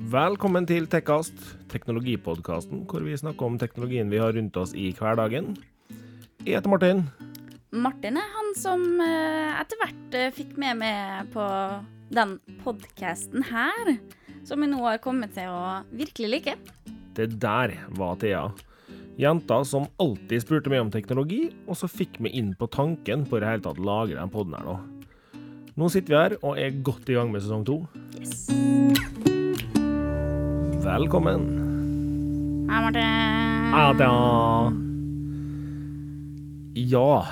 Velkommen til Tekkast, teknologipodkasten hvor vi snakker om teknologien vi har rundt oss i hverdagen. Jeg heter Martin. Martin er han som eh, etter hvert eh, fikk med meg på den podkasten her, som vi nå har kommet til å virkelig like. Det der var Thea. Jenta som alltid spurte meg om teknologi, og så fikk vi inn på tanken på i det hele tatt lage den poden her nå. Nå sitter vi her og er godt i gang med sesong to. Yes. Velkommen. Hei, Martin. Hei, Thea. Ja,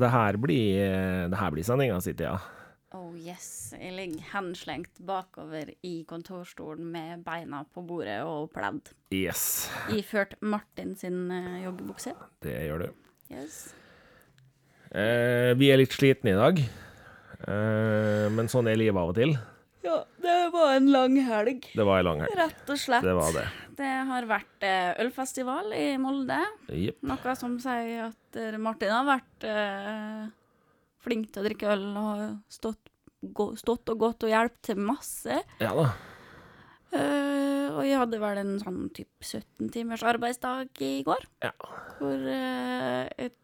det her blir, det her blir sendinga si, ja. Oh yes. Jeg ligger henslengt bakover i kontorstolen med beina på bordet og pledd. Yes, Iført Martin sin eh, joggebukse. det gjør du. Yes. Eh, vi er litt slitne i dag, eh, men sånn er livet av og til. Ja, det var en lang helg. Det var en lang helg. Rett og slett. Det var det. Det har vært eh, ølfestival i Molde. Yep. Noe som sier at eh, Martin har vært eh, flink til å drikke øl og stått, gå, stått og gått og hjulpet til masse. Ja da. Uh, og jeg hadde vel en sånn typ 17 timers arbeidsdag i går. Ja. Hvor uh, jeg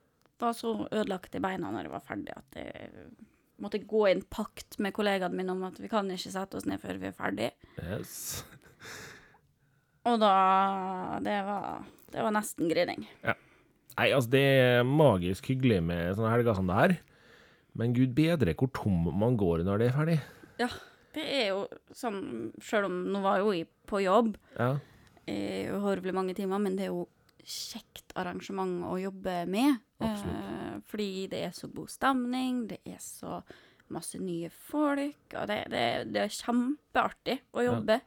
var så ødelagt i beina når jeg var ferdig at jeg måtte gå i en pakt med kollegaene mine om at vi kan ikke sette oss ned før vi er ferdig. Yes. Og da Det var, det var nesten grining. Nei, altså, det er magisk hyggelig med sånne helger som det her. Men gud bedre hvor tom man går når det er ferdig. Ja, det er jo sånn Sjøl om nå var jo jeg på jobb Ja. i uhorvelig mange timer, men det er jo kjekt arrangement å jobbe med. Absolutt. Fordi det er så god stemning, det er så masse nye folk, og det, det, det er kjempeartig å jobbe.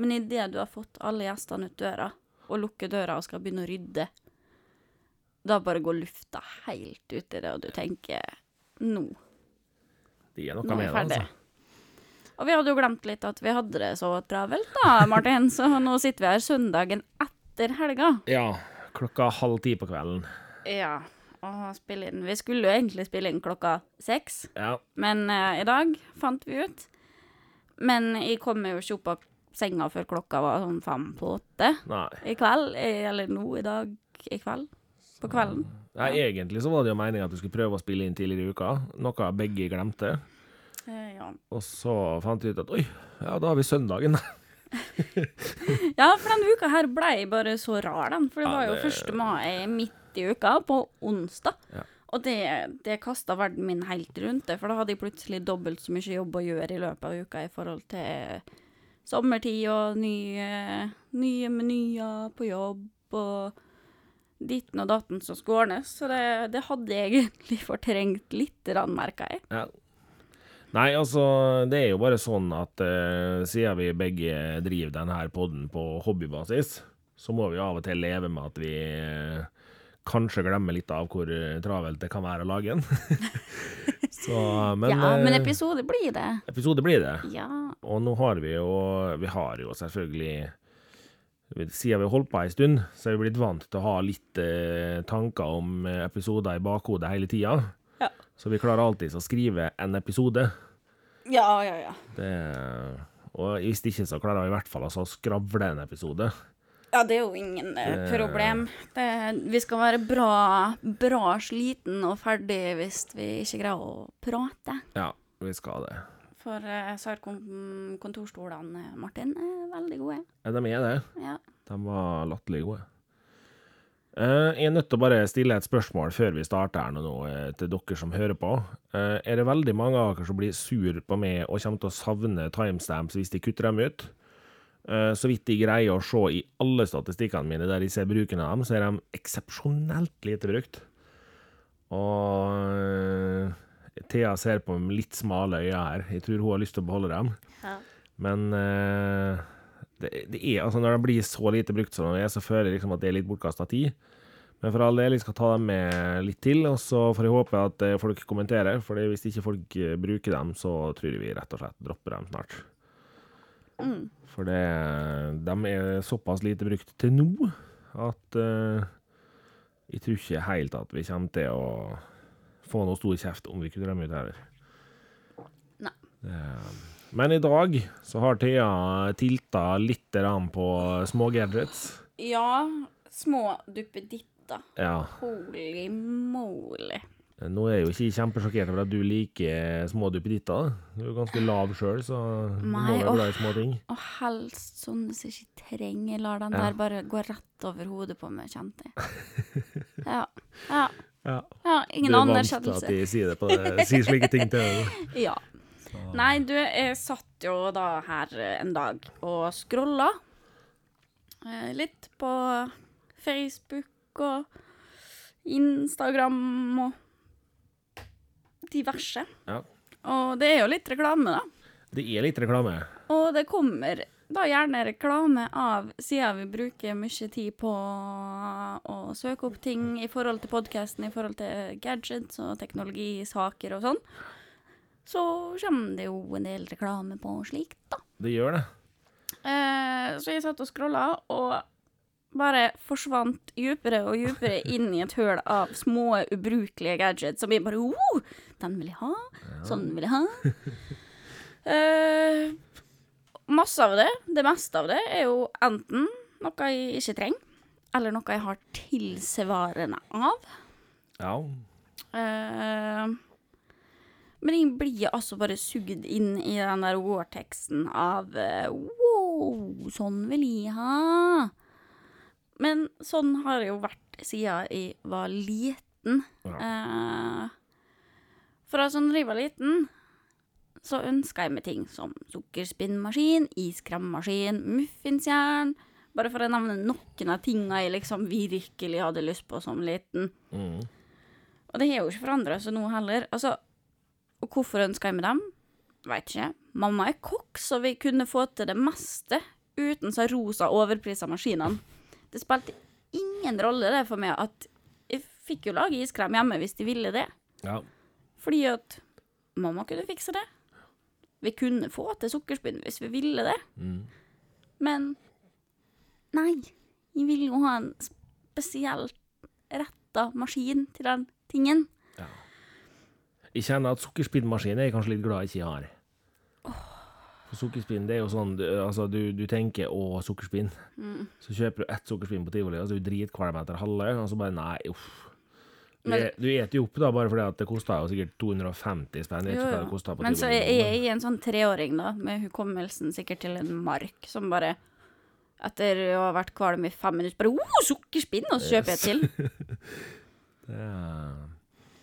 Men idet du har fått alle gjestene ut døra, og lukker døra og skal begynne å rydde, da bare går lufta helt ut i det, og du tenker nå Det er noe nå er med det, altså. Og vi hadde jo glemt litt at vi hadde det så travelt, da, Martin. Så nå sitter vi her søndagen etter helga. Ja. Klokka halv ti på kvelden. Ja, og spille inn. Vi skulle jo egentlig spille inn klokka seks, Ja. men uh, i dag fant vi ut. Men jeg kom jo ikke opp av senga før klokka var sånn fem på åtte Nei. i kveld. eh, Eller nå i dag i kveld. På kvelden. Ja, egentlig så var det jo meninga at du skulle prøve å spille inn tidligere i uka, noe begge glemte. Eh, ja. Og så fant vi ut at oi, ja, da har vi søndagen. Ja, for denne uka her ble bare så rar, den. For det Ja, var jo det- 1. mai midt i uka, på onsdag. Ja. Og det, det kasta verden min helt rundt det, for da hadde jeg plutselig dobbelt så mye jobb å gjøre i løpet av uka i forhold til sommertid og nye, nye menyer på jobb og ditten og datten som skulle ordnes. Så det, det hadde jeg egentlig fortrengt litt, merka jeg. Ja. Nei, altså, det er jo bare sånn at uh, siden vi begge driver denne podden på hobbybasis, så må vi av og til leve med at vi eh, kanskje glemmer litt av hvor eh, travelt det kan være å lage en. så, men, ja, men eh, episode blir det. episode blir det. Ja. Og nå har vi jo Vi har jo selvfølgelig Siden vi har holdt på ei stund, så er vi blitt vant til å ha litt eh, tanker om eh, episoder i bakhodet hele tida. Ja. Så vi klarer alltid å skrive en episode. Ja, ja, ja. Det, og hvis ikke, så klarer vi i hvert fall å skravle en episode. Ja, det er jo ingen eh, Det- problem. Det, vi skal være bra, bra sliten og ferdig hvis vi ikke greier å prate. Ja, vi skal det. For jeg SAR-kontorstolene, Martin, er veldig gode. Ja, de er det. Ja. De var latterlig gode. Eh, jeg er nødt til å bare stille et spørsmål før vi starter her nå, eh, til dere som hører på. Eh, er det veldig mange av dere som blir sur på meg og kommer til å savne timestamps hvis de kutter dem ut? Eh, så vidt jeg greier å se i alle statistikkene mine der jeg ser bruken av dem, så er de eksepsjonelt lite brukt. Og eh, Thea ser på med litt smale øyne her. Jeg tror hun har lyst til å beholde dem. Ja. Men eh, det, det er, altså når de blir så lite brukt som de er, så føler jeg liksom at det er litt bortkasta tid. Men for all del, jeg skal ta dem med litt til, og så får jeg håpe at folk kommenterer. For hvis ikke folk bruker dem, så tror jeg vi rett og slett dropper dem snart. Mm. For det, de er såpass lite brukt til nå at uh, jeg tror ikke helt at vi kommer til å få noe stor kjeft om vi ikke drømmer ut heller. Nei. Det, Men i dag så har Thea tilta litt på på smågadgets. Ja, små duppeditter. Ja. Holy moly. Nå er jeg jo ikke kjempesjokkert over at du liker små duppeditter. Du er jo ganske lav sjøl, så du må være glad i små ting. Og helst sånne som ikke trenger. Jeg lar den Ja. der bare gå rett over hodet på meg, kjente jeg. Ja. Ja. Ja. ja ingen du er vant til at de sier, det på det, sier slike ting til deg. Ja. Nei, du, jeg satt jo da her en dag og scrolla eh, litt på Facebook og Instagram og diverse. Ja. Og det er jo litt reklame, da. Det er litt reklame. Og det kommer da gjerne reklame av, siden vi bruker mye tid på å søke opp ting i forhold til podkasten, i forhold til gadgets og teknologisaker og sånn, så kommer det jo en del reklame på slikt, da. Det gjør det. Eh, så jeg satt og scrolla, og bare forsvant dypere og dypere inn i et høl av små, ubrukelige gadgets som jeg bare oh, Den vil jeg ha. Sånn vil jeg ha. Uh, masse av det, det meste av det, er jo enten noe jeg ikke trenger, eller noe jeg har tilsvarende av. Ja. Uh, men jeg blir altså bare sugd inn i den der War-teksten av uh, Wow, sånn vil jeg ha. Men sånn har det jo vært siden jeg var liten. Eh, fra sånn da jeg var liten, så ønska jeg meg ting som sukkerspinnmaskin, iskremmaskin, muffinsjern. Bare for å nevne noen av tinga jeg liksom virkelig hadde lyst på som liten. Mm. Og det har jo ikke forandra seg nå heller. Altså, og hvorfor ønska jeg meg dem? Veit ikke. Mamma er kokk, så vi kunne få til det meste uten så rosa overprisa maskinene. Det spilte ingen rolle det for meg at jeg fikk jo lage iskrem hjemme hvis de ville det. ja. Fordi at mamma kunne fikse det. Vi kunne få til sukkerspinn hvis vi ville det. Mm. Men nei, jeg vil jo ha en spesielt retta maskin til den tingen. Ja. Jeg kjenner at sukkerspinnmaskin er jeg kanskje litt glad jeg ikke har. For sukkerspinn, det er jo sånn du, Altså, du, du tenker 'å, sukkerspinn'. Mm. Så kjøper du ett sukkerspinn på tivoli, og så er du dritkvalm etter halve, og så bare nei, uff. Du, Men- e- du et jo opp da, bare fordi at det kosta jo sikkert 250 spenn. Jo, jo. det på Men så er jeg en sånn treåring, da, med hukommelsen sikkert til en mark, som bare etter å ha vært kvalm i fem minutter bare oh, sukkerspinn, og så kjøper jeg til. Ja.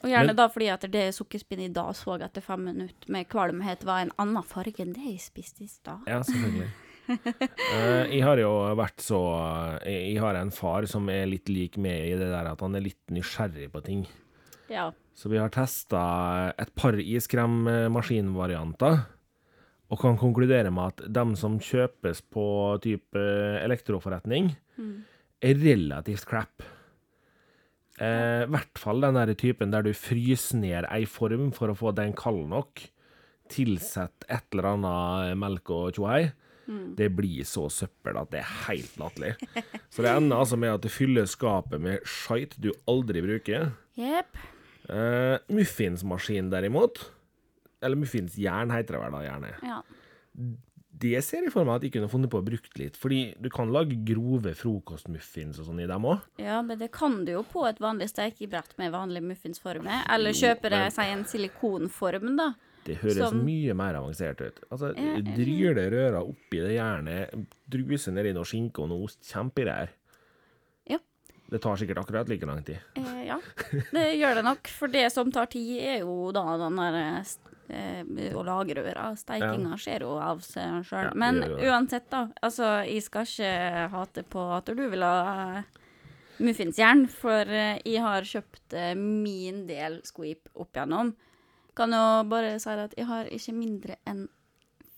Og gjerne Men- da fordi at det sukkerspinn i dag så etter fem minutter med kvalmhet var en annen farge enn det jeg spiste i stad. Ja, selvfølgelig. uh, jeg har jo vært så jeg, jeg har en far som er litt lik meg i det der at han er litt nysgjerrig på ting. Ja. Så vi har testa et par iskremmaskinvarianter, og kan konkludere med at dem som kjøpes på type elektroforretning, er relativt crap. I hvert fall den der typen der du fryser ned ei form for å få den kald nok. Tilsett et eller annet melk og tjohei. Det blir så søppel at det er helt latterlig. Så det ender altså med at du fyller skapet med skit du aldri bruker. Yep. Eh, muffinsmaskin derimot, eller muffinsjern heter det vel da gjerne, Ja. Det ser jeg for meg at jeg kunne funnet på å bruke litt, fordi du kan lage grove frokostmuffins og sånn i dem òg. ja, men det kan du jo på et vanlig stekebrett med vanlig muffinsforme, eller kjøpe det men- seg en silikonform, da. Det høres Som- mye mer avansert ut. Altså, ja. Dryle røra oppi det jernet, druse nedi noe skinke og noe ost, kjempegreier. Ja. Det tar sikkert akkurat like lang tid. Eh, ja, det gjør det nok. For det som tar tid, er jo da den der eh, eh, å lage røra. Steikinga skjer jo av seg sjøl. Ja, det Men det. uansett, da. Altså, jeg skal ikke hate på at du vil ha eh, muffinsjern, for eh, jeg har kjøpt min del squeep opp igjennom. Kan jo bare si at jeg har ikke mindre enn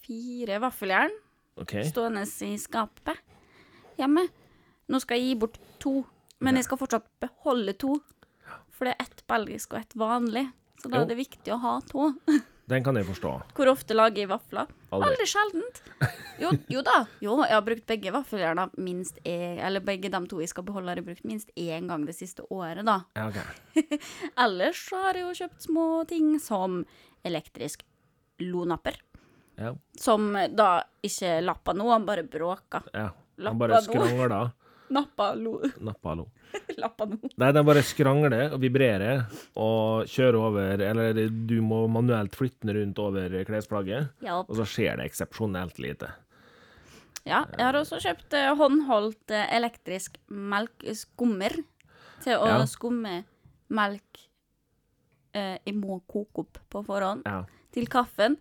fire vaffeljern okay. stående i skapet hjemme. Nå skal jeg gi bort to, men Ja. jeg skal fortsatt beholde to. For det er ett belgisk og ett vanlig, så da er det viktig å ha to. Den kan jeg forstå. Hvor ofte lager jeg vafler? Aldri. Aldri sjeldent. Jo, jo da. Jo, jeg har brukt begge vaffeljerna minst én Eller begge de to jeg skal beholde, har jeg brukt minst én gang det siste året, da. Ja, ok. Ellers så har jeg jo kjøpt små ting som elektrisk lonapper. Ja. Som da ikke lappa noe, han bare bråka. ja. Han bare skrangler. Nappa lo. Nappa, hallo. Lappa noe. Nei, den bare skrangler og vibrerer og kjører over Eller du må manuelt flytte den rundt over klesplagget, Ja. og så skjer det eksepsjonelt lite. ja. Jeg har også kjøpt eh, håndholdt eh, elektrisk melkskummer til å Ja. skumme melk eh, jeg må koke opp på forhånd Ja. til kaffen.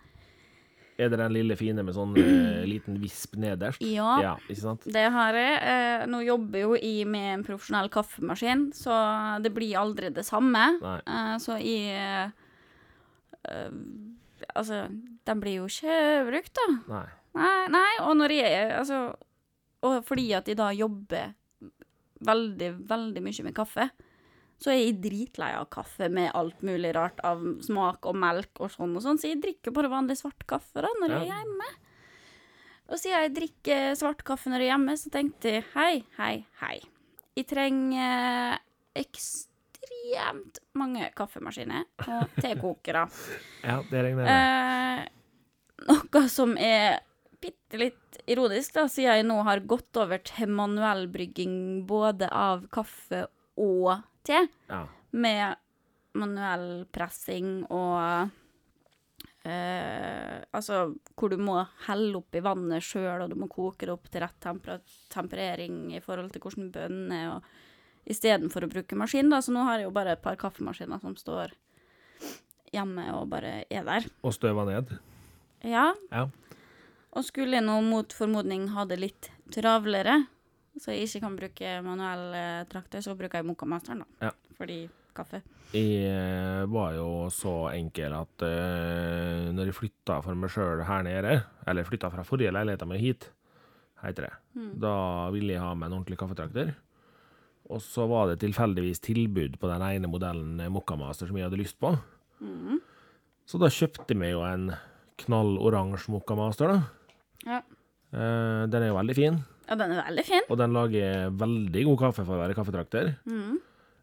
Er det den lille fine med sånn eh, liten visp nederst? Ja. Ja, ikke sant? Det har jeg. Eh, nå jobber jo jeg med en profesjonell kaffemaskin, så det blir aldri det samme. Eh, så jeg eh, Altså, den blir jo ikke brukt, da. Nei. Nei, nei, og når jeg Altså, og fordi at jeg da jobber veldig, veldig mye med kaffe, så er jeg dritlei av kaffe med alt mulig rart av smak og melk og sånn og sånn, så jeg drikker bare vanlig svart kaffe da, når jeg er hjemme. Og siden jeg drikker svart kaffe når jeg er hjemme, så tenkte jeg hei, hei, hei. Jeg trenger ekstremt mange kaffemaskiner og tekokere. Ja, det regner jeg med. Eh, noe som er bitte litt ironisk, da, siden jeg nå har gått over til manuell brygging både av kaffe og te, Ja. med manuell pressing og eh, Altså hvor du må helle opp i vannet sjøl, og du må koke det opp til rett temper temperering i forhold til hvordan bønnen er, og Istedenfor å bruke maskin, da. Så nå har jeg jo bare et par kaffemaskiner som står hjemme og bare er der. Og støva ned. Ja, Ja. og skulle jeg nå mot formodning ha det litt travlere, så jeg ikke kan bruke manuell eh, traktor, så bruker jeg Mokamasteren, da. Ja. Fordi kaffe. Jeg eh, var jo så enkel at uh, når jeg flytta for meg sjøl her nede, eller flytta fra forrige leilighet mi hit, heter det, da ville jeg ha meg en ordentlig kaffetrakter. Og så var det tilfeldigvis tilbud på den ene modellen Mokamaster Mokkamaster som jeg hadde lyst på. Så da kjøpte vi jo en knalloransje Mokkamaster, da. Ja. Uh, den er jo veldig fin, ja, den er veldig fin. og den lager veldig god kaffe for å være kaffetrakter. Mm.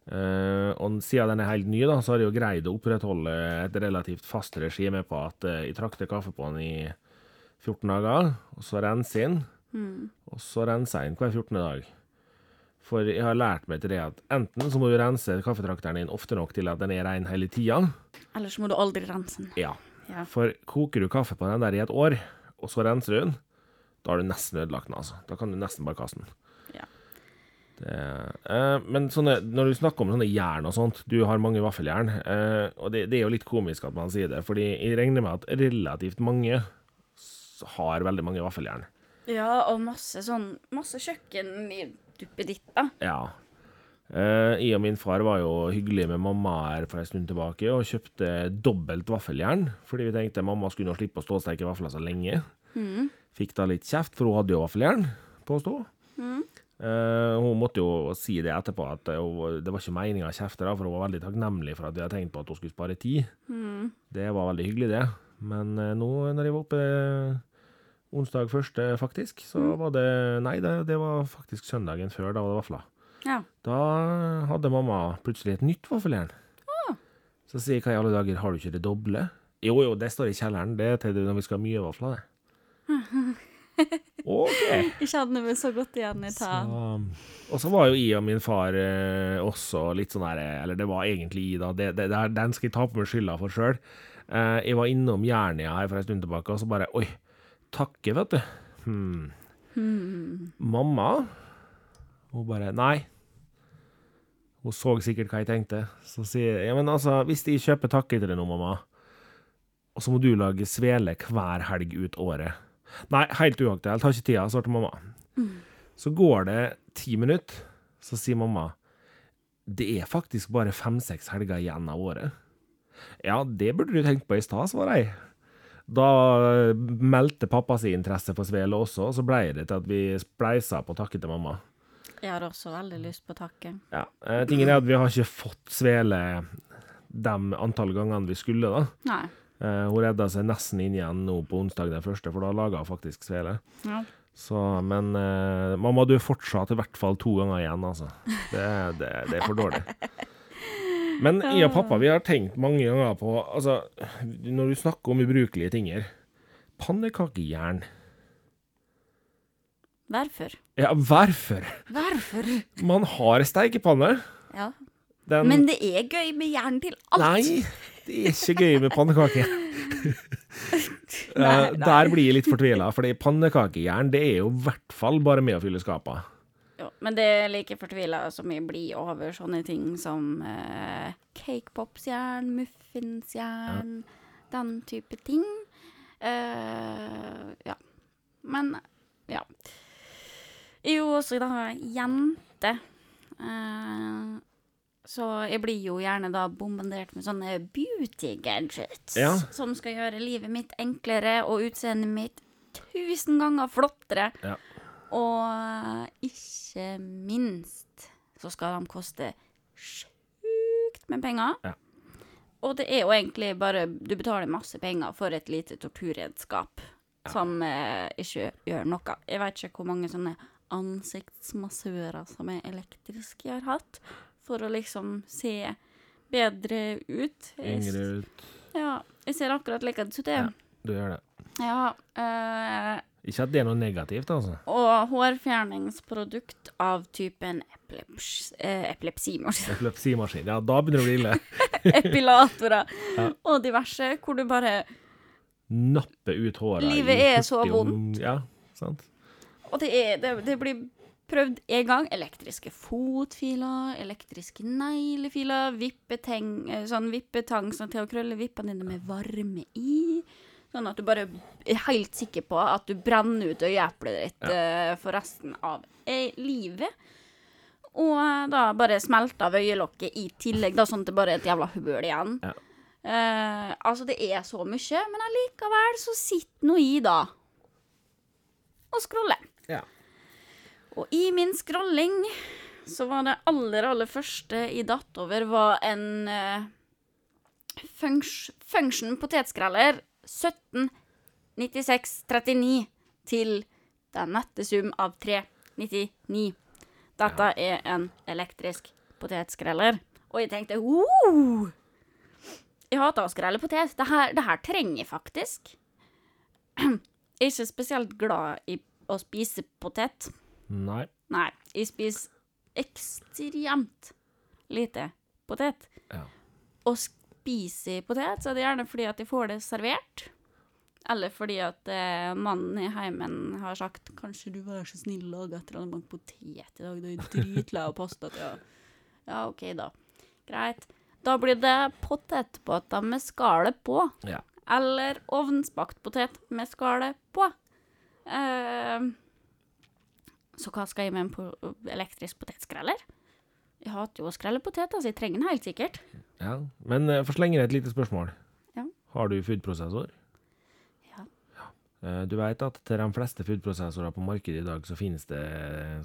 Uh, og siden den er helt ny, da, så har jeg jo greid å opprettholde et relativt fast regime på at uh, jeg trakter kaffe på den i 14 dager, og så renser jeg den, Mm. og så renser jeg den hver 14. dag. For jeg har lært meg til det at enten så må du rense kaffetrakteren din ofte nok til at den er ren hele tida. Ellers må du aldri rense den. Ja. Ja. For koker du kaffe på den der i et år, og så renser du den, da har du nesten ødelagt den, altså. Da kan du nesten bare kaste den. Ja. Det, eh, men sånne, når du snakker om sånne jern og sånt, du har mange vaffeljern, eh, og det, det er jo litt komisk at man sier det, fordi jeg regner med at relativt mange har veldig mange vaffeljern. Ja, og masse sånn Masse kjøkken i duppeditt, da. Ja. Eh, jeg og min far var jo hyggelige med mamma her for en stund tilbake, og kjøpte dobbelt vaffeljern, fordi vi tenkte mamma skulle nå slippe å stå og steke vafler så lenge. Mm. Fikk da litt kjeft, for hun hadde jo vaffeljern på å stå. Mm. Uh, hun måtte jo si det etterpå, at hun- det var ikke meninga å kjefte, for hun var veldig takknemlig for at vi hadde tenkt på at hun skulle spare tid. Mm. Det var veldig hyggelig, det. Men uh, nå, når jeg var oppe eh, onsdag første, faktisk, så Mm. var det Nei, det, det var faktisk søndagen før, da var det vafler. Ja. Da hadde mamma plutselig et nytt vaffeljern. Så sier jeg hva i alle dager, har du ikke det doble? Jo, jo, det står i kjelleren, det er til når vi skal ha mye vafler, det. OK. Jeg kjenner meg så godt igjen i ta. og så var jo jeg og min far eh, også litt sånn her Eller det var egentlig jeg, da. Det, det, det, her- den skal jeg ta på meg skylda for sjøl. Eh, jeg var innom Jernia her for en stund tilbake, og så bare Oi, takke, vet du. Hmm. Hmm. Mamma? Hun bare Nei. Hun så sikkert hva jeg tenkte. Så sier jeg ja, men altså, hvis jeg kjøper takke til deg nå, mamma, og så må du lage svele hver helg ut året Nei, helt uaktuelt, har ikke tida, svarte mamma. Så går det ti minutter, så sier mamma det er faktisk bare fem-seks helger igjen av året. Ja, det burde du tenkt på i stad, svarer jeg. Da eh, meldte pappa sin interesse for svele også, og så ble det til at vi spleisa på takke til mamma. Jeg har også veldig lyst på takke. Ja, eh, Tingen er at vi har ikke fått svele de antall gangene vi skulle, da. Nei. Eh, hun redda seg nesten inn igjen nå på onsdag den første, for da laga hun faktisk svele. Ja. Så, men eh, mamma, du er fortsatt i hvert fall to ganger igjen, altså. Det, det, det er for dårlig. Men jeg og pappa vi har tenkt mange ganger på altså, Når du snakker om ubrukelige tinger pannekakejern. Hvorfor? Ja, hvorfor? Hvorfor? Man har steikepanne. Ja. Den Men det er gøy med jern til alt. Nei, det er ikke gøy med pannekaker. Eh. Der blir jeg litt fortvila, for pannekakejern det er jo i hvert fall bare med å fylle skapa. Jo, men det er like fortvila som jeg blir over sånne ting som eh, cakepopsjern, muffinsjern, den type ting. Eh, ja. Men ja. Jeg er jo også da jente. Eh, så jeg blir jo gjerne da bombardert med sånne beauty gadgets Ja. som skal gjøre livet mitt enklere og utseendet mitt tusen ganger flottere. Ja. Og ikke minst så skal de koste sjukt med penger. Ja. Og det er jo egentlig bare Du betaler masse penger for et lite torturredskap som eh, ikke gjør noe. Jeg vet ikke hvor mange sånne ansiktsmassører som er elektriske jeg har hatt, for å liksom se bedre ut. Yngre ut. Ja, jeg ser akkurat likedan ut, Ja. jeg. Du gjør det. Ja. eh, Ikke at det er noe negativt, altså. og hårfjerningsprodukt av typen epileps, eh, epilepsimaskin. Epilepsimaskin. Ja, da begynner det å bli ille. Epilatorer Ja. og diverse, hvor du bare Nappe ut håret. Livet er så vondt. Ja, sant. Og det, er, det, det blir prøvd en gang. Elektriske fotfiler, elektriske neglefiler, eh, sånn vippetang sånn til å krølle vippene dine med varme i. Sånn at du bare er helt sikker på at du brenner ut øyeeplet ditt eh, for resten av eh, livet. Og da bare smelte av øyelokket i tillegg, da, sånn at det bare er et jævla høl igjen. Ja. Uh, altså, det er så mye, men allikevel så sitter nå i, da, og scroller. Ja. Og i min scrolling så var det aller, aller første i datt over, var en uh, funks, function potetskreller 179639 til den nette sum av 399. Dette er en elektrisk potetskreller. Og jeg tenkte oh! Jeg hater å skrelle potet. Det her, det her trenger jeg faktisk. Jeg er ikke spesielt glad i å spise potet. Nei. Nei, jeg spiser ekstremt lite potet. Ja. Og spiser potet, så er det gjerne fordi at jeg får det servert. Eller fordi at eh, mannen i heimen har sagt 'Kanskje du var så snill å lage et eller annet bank potet i dag, du er dritlei av pasta å Ja, OK, da. Greit. Da blir det potetbåter med skallet på. Ja. Eller ovnsbakt potet med skallet på. Eh, så hva skal jeg med en po elektrisk potetskreller? Jeg hater jo å skrelle poteter, så jeg trenger den helt sikkert. ja. Men uh, for slenge deg et lite spørsmål. Ja. Har du foodprosessor? Ja. Eh, Du vet at til de fleste foodprosessorer på markedet i dag, så finnes det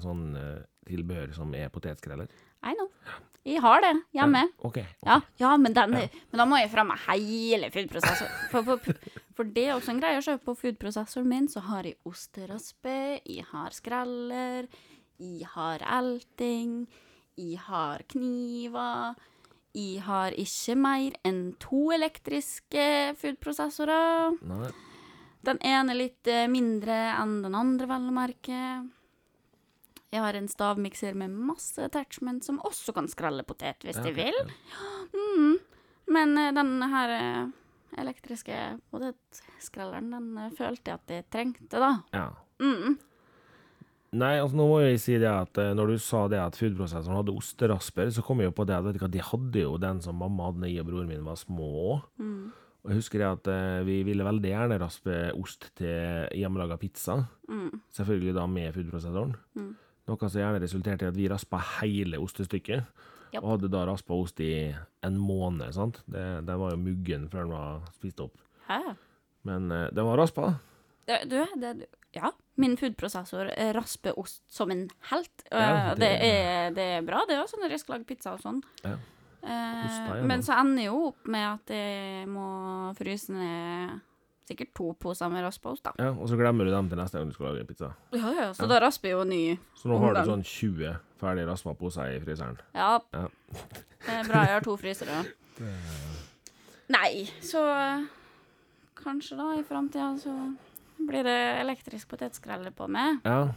sånn uh, tilbehør som er potetskreller? I know. Jeg har det hjemme. Ja, OK. ok. Ja, ja men, den, men da må jeg fram med hele foodprosessoren. For, for, for det er også en greie. Så på foodprosessoren min så har jeg osteraspe, jeg har skreller, jeg har elting, jeg har kniver. Jeg har ikke mer enn to elektriske foodprosessorer. Den ene litt eh, mindre enn den andre, vel å merke. Jeg har en stavmikser med masse attachment som også kan skralle potet hvis Ja, de vil. Mm. Men eh, den her eh, elektriske potetskralleren, den eh, følte jeg at jeg trengte, da. Ja. Mm. Nei, altså nå må jeg si det at når du sa det at foodprosessoren hadde osterasper, så kom jeg jo på det at vet du hva, de hadde jo den som mamma hadde da jeg og broren min var små. Mm. Og jeg husker at vi ville veldig gjerne raspe ost til hjemmelaga pizza. Mm. Selvfølgelig da med foodprosessoren. Mm. Noe som gjerne resulterte i at vi raspa hele ostestykket. Yep. Og hadde da raspa ost i en måned, sant. Det, den var jo muggen før den var spist opp. Hæ? Men eh, den var raspa. Det, du, det, ja. Min foodprosessor rasper ost som en helt. Ja, det- er, det er bra, det også, når jeg skal lage pizza og sånn. Ja. Eh, men så ender jeg jo opp med at jeg må fryse ned sikkert to poser med raspa ost, da. Ja, og så glemmer du dem til neste gang du skal lage pizza. Ja, ja, så da rasper jo ny. Så nå har du sånn 20 ferdig raspa poser i fryseren. Ja. Ja. Det er bra jeg har to frysere. Nei, så kanskje da, i framtida, så blir det elektrisk potetskreller på meg. Ja.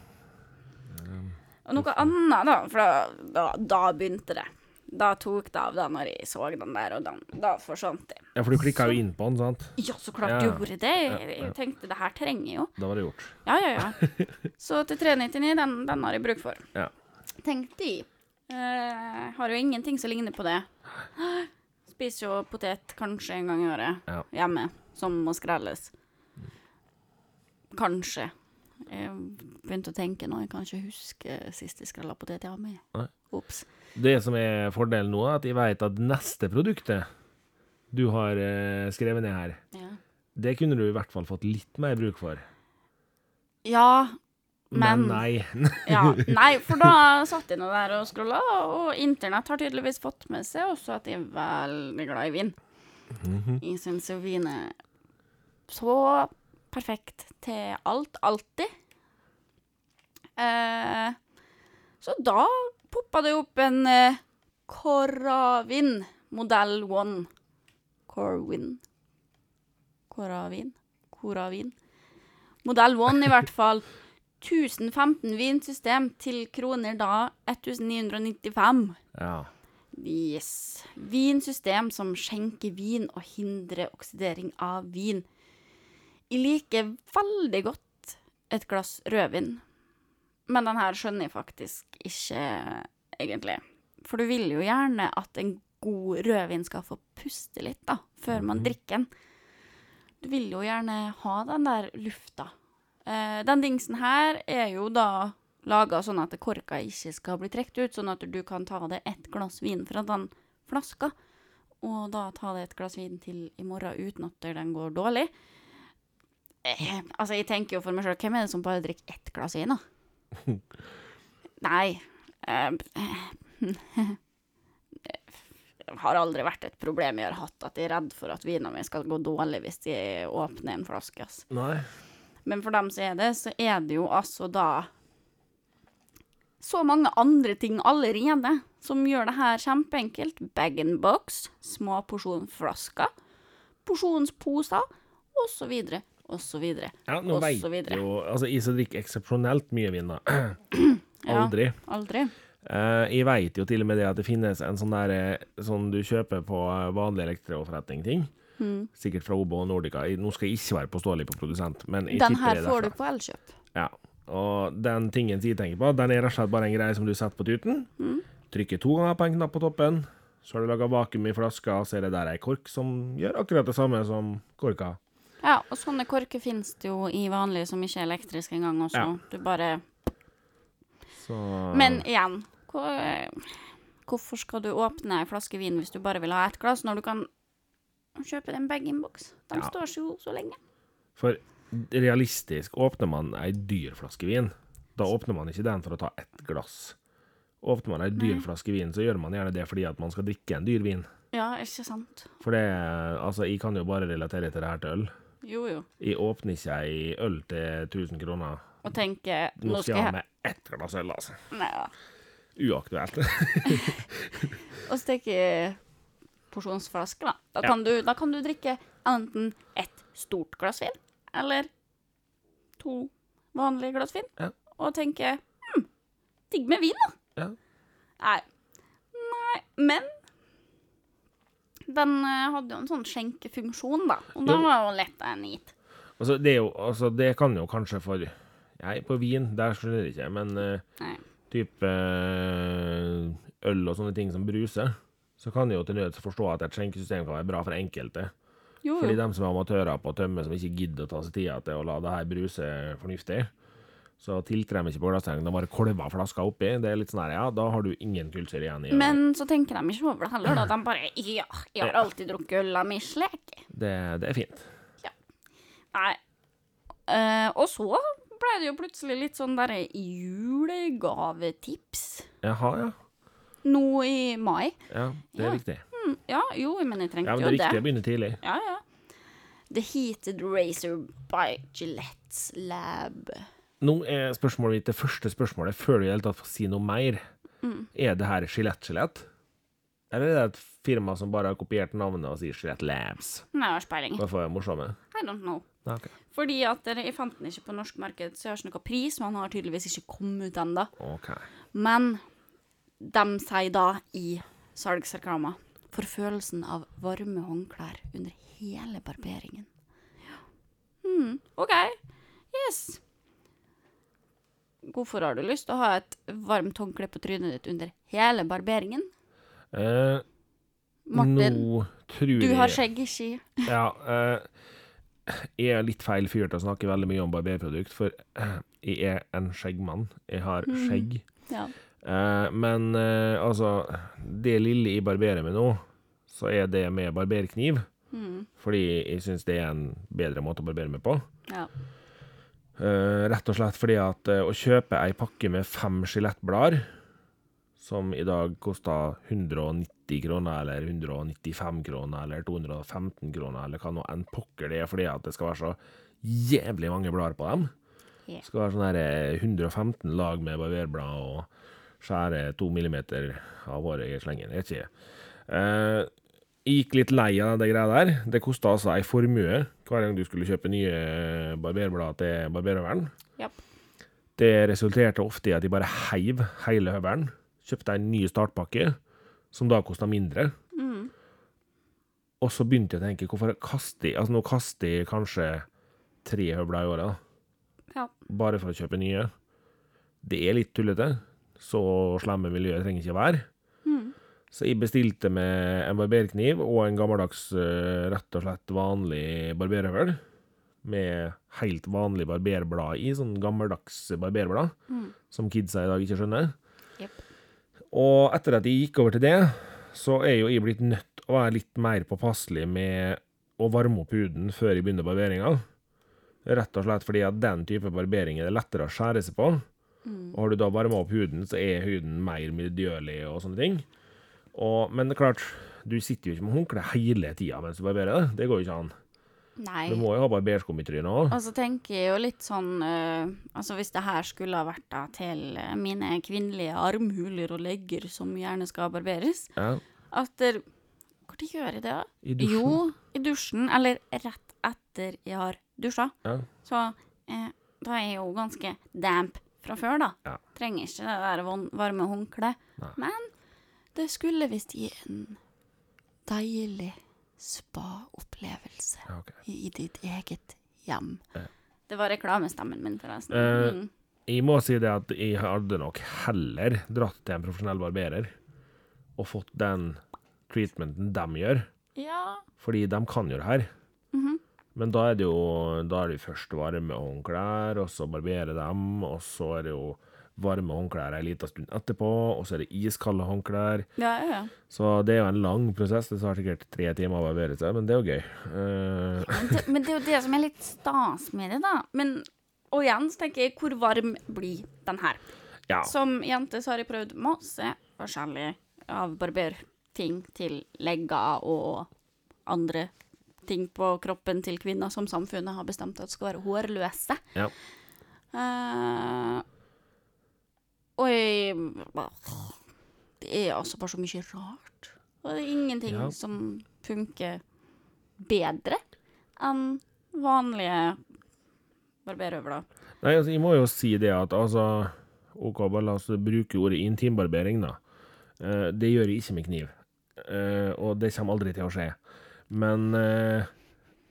Og noe annet, da, for da, da, da begynte det. Da tok det av da når jeg så den der, og den, da forsvant det. ja, for du klikka jo inn på den, sant? Ja, så klart Ja. gjorde det. Jeg, ja. tenkte det her trenger jeg jo. Da var det gjort. Ja, ja, ja. Så til 399, den, den har jeg bruk for. Ja. Tenkte jeg. Eh, har jo ingenting som ligner på det. Spiser jo potet kanskje en gang i året Ja. hjemme, som må skrelles. Kanskje. Jeg begynte å tenke nå, jeg kan ikke huske sist jeg skrella potet jeg har med. Ops. Det som er fordelen nå, er at jeg vet at neste produktet du har eh, skrevet ned her, Ja. det kunne du i hvert fall fått litt mer bruk for. ja, Men, Men- nei. Ja, nei, for da satt jeg nå der og scrolla, og internett har tydeligvis fått med seg også at jeg er veldig glad i vin. Mhm. Jeg syns jo vin er så perfekt til alt, alltid. Eh, så da poppa det opp en eh, Coravin modell 1. Corwin. Coravin. Coravin. Modell 1 i hvert fall. 1015 vinsystem til kroner da 1995. Ja. Yes. Vinsystem som skjenker vin og hindrer oksidering av vin. Jeg liker veldig godt et glass rødvin, men den her skjønner jeg faktisk ikke egentlig. For du vil jo gjerne at en god rødvin skal få puste litt, da, før man Mhm. drikker den. Du vil jo gjerne ha den der lufta. Eh, den dingsen her er jo da laga sånn at korka ikke skal bli trukket ut, sånn at du kan ta deg ett glass vin fra den flaska, og da ta deg et glass vin til i morgen uten at den går dårlig. Eh, altså, jeg tenker jo for meg sjøl, hvem er det som bare drikker ett glass vin, da? Nei. Eh, det har aldri vært et problem jeg har hatt, at jeg er redd for at vina mi skal gå dårlig hvis jeg åpner en flaske. ass. Nei. Men for dem som er det, så er det jo altså da så mange andre ting allerede som gjør det her kjempeenkelt. Bag and box, små porsjonsflasker, porsjonsposer, osv., osv. Ja, nå Og veit så jo Altså, jeg som drikker eksepsjonelt mye vin, da. Ja. Aldri. Aldri. Eh, jeg veit jo til og med det at det finnes en sånn der eh, sånn du kjøper på eh, vanlig elektroforretning-ting. Mm. Sikkert fra Obo og Nordica. Nå skal jeg ikke være påståelig på produsent, men jeg Den tipper her det er får du på Elkjøp. Ja. Og den tingen jeg tenker på, den er rett og slett bare en greie som du setter på tuten. Mm. Trykker to ganger på en knapp på toppen. Så har du laga vakuum i flaska, så er det der ei kork som gjør akkurat det samme som korka. Ja, og sånne korker finnes det jo i vanlige som ikke er elektriske engang også. Ja. Du bare Så Men igjen, hvor, hvorfor skal du åpne ei flaske vin hvis du bare vil ha ett glass, når du kan kjøpe en bag-in-box? De Ja. står seg jo så lenge. For realistisk, åpner man ei dyr flaske vin, da åpner man ikke den for å ta ett glass. Åpner man ei dyr flaske vin, så gjør man gjerne det fordi at man skal drikke en dyr vin. Ja, ikke sant? For det Altså, jeg kan jo bare relatere til det her til øl. Jo, jo. Jeg åpner ikke ei øl til 1000 kroner. Og tenker Nå skal jeg ha med ett glass øl, altså. Nei, ja. Uaktuelt. Og stikke porsjonsflaske, da. Da Ja. kan, du, da kan du drikke enten et stort glass vin, eller to vanlige glass vin, Ja. og tenke hm, digg med vin, da. Ja. Nei. Nei, men den eh, hadde jo en sånn skjenkefunksjon, da. Og da var jo lett en gitt. Altså, det er jo Altså, det kan jo kanskje for Nei, på vin, der skjønner jeg ikke, men uh, type eh, øl og sånne ting som bruser, så kan jeg jo til nøds forstå at et skjenkesystem kan være bra for enkelte. Jo, Fordi jo. dem som er amatører på å tømme, som ikke gidder å ta seg tida til å la det her bruse fornuftig, så tiltrer de ikke på glasstengen, de bare kolver flaska oppi. Det er litt sånn her, ja, da har du ingen kullsyre igjen i. Men så tenker de ikke over det heller, da. De bare Ja, jeg har alltid drukket øl av min slek. Det, det er fint. Ja. Nei. Uh, og så ble det jo plutselig litt sånn derre julegavetips Jaha, ja. nå i mai. Ja, det er Ja. viktig. Mm, ja, jo, men jeg trengte jo det. Ja, men det er viktig å begynne tidlig. Ja, ja. The Heated Razor by Gillette's Lab. Nå er spørsmålet mitt det første spørsmålet, før du i det hele tatt får si noe mer. Mm. Er det her skjelett-skjelett? Eller er det et firma som bare har kopiert navnet og sier Skjelett Labs? Nei, jeg har peiling. er det morsomme? I don't know. Okay. Fordi at jeg fant den ikke på norsk marked, så jeg har ikke noen pris, men han har tydeligvis ikke kommet ut ennå. Ok. Men de sier da i salgsreklama for følelsen av varme håndklær under hele barberingen. Ja. Mm, OK. Yes. Hvorfor har du lyst til å ha et varmt håndkle på trynet ditt under hele barberingen? Eh, Martin, nå tror du har skjegg i ski. Ja. Eh, jeg er litt feil fyr til å snakke veldig mye om barberprodukt, for jeg er en skjeggmann. Jeg har Mhm. skjegg. Ja. Eh, men eh, altså Det lille jeg barberer med nå, så er det med barberkniv. Mm, Fordi jeg syns det er en bedre måte å barbere meg på. ja. Eh, rett og slett fordi at uh, å kjøpe ei pakke med fem skjelettblader, som i dag koster 190 kroner, eller 195 kroner, eller 215 kroner, eller hva nå enn pokker det er, fordi at det skal være så jævlig mange blader på dem. Yeah. Det skal være sånn her eh, 115 lag med barberblad og skjære to millimeter av håret i slengen. Jeg vet ikke. Eh, jeg gikk litt lei av det greia der. Det kosta altså ei formue hver gang du skulle kjøpe nye barberblader til barberhøvelen. Yep. Det resulterte ofte i at de bare heiv hele høvelen. Kjøpte en ny startpakke, som da kosta mindre. Mm. Og så begynte jeg å tenke, hvorfor kaster jeg Altså, nå kaster jeg kanskje tre høvler i året, da. Ja. Bare for å kjøpe nye. Det er litt tullete. Så slemme miljøet trenger ikke være. Mm. Så jeg bestilte med en barberkniv og en gammeldags, eh, rett og slett vanlig barberhøvel. Med helt vanlig barberblad i, sånn gammeldags barberblad, Mm. som kidsa i dag ikke skjønner. Yep. Og etter at jeg gikk over til det, så er jo jeg blitt nødt å være litt mer påpasselig med å varme opp huden før jeg begynner barberinga. Rett og slett fordi at den type barbering er det lettere å skjære seg på. Mm. Og har du da varma opp huden, så er huden mer miljølig og sånne ting. Og, men det er klart, du sitter jo ikke med håndkle hele tida mens du barberer. Det Det går jo ikke an. Nei. Du må jo ha barberskum i trynet òg. Og så tenker jeg jo litt sånn uh, Altså hvis det her skulle ha vært da til eh, mine kvinnelige armhuler og legger som gjerne skal barberes, Ja, at der, Hvor gjør jeg det, da? I dusjen. Jo, i dusjen. Eller rett etter jeg har dusja. Ja. Så uh, da er jeg jo ganske damp fra før, da. Ja. Trenger ikke det der varme håndkleet. Men det skulle visst gi en deilig spa-opplevelse ja, ok. i ditt eget hjem. Ja. Det var reklamestemmen min, forresten. Eh, Mm. Jeg må si det at jeg hadde nok heller dratt til en profesjonell barberer og fått den treatmenten de gjør, Ja. fordi de kan jo det her. mhm. Men da er det jo da er det først varme håndklær, og så barbere dem, og så er det jo varme håndklær en liten stund etterpå, og så er det iskalde håndklær. ja, ja, ja. Så det er jo en lang prosess. Det tar sikkert tre timer å barbere seg, men det er jo gøy. Uh... Men det, men det er jo det som er litt stas med det, da. Men, og igjen så tenker jeg, hvor varm blir den her? ja. Som jente så har jeg prøvd masse forskjellig av barberting til legger og andre ting på kroppen til kvinner som samfunnet har bestemt at skal være hårløse. Ja. Eh, og jeg Det er altså bare så mye rart. Og det er ingenting Ja. som funker bedre enn vanlige barberhøvler. Nei, altså, jeg må jo si det at altså OK, bare la oss bruke ordet intimbarbering, da. Eh, det gjør jeg ikke med kniv. Eh, og det kommer aldri til å skje. Men eh,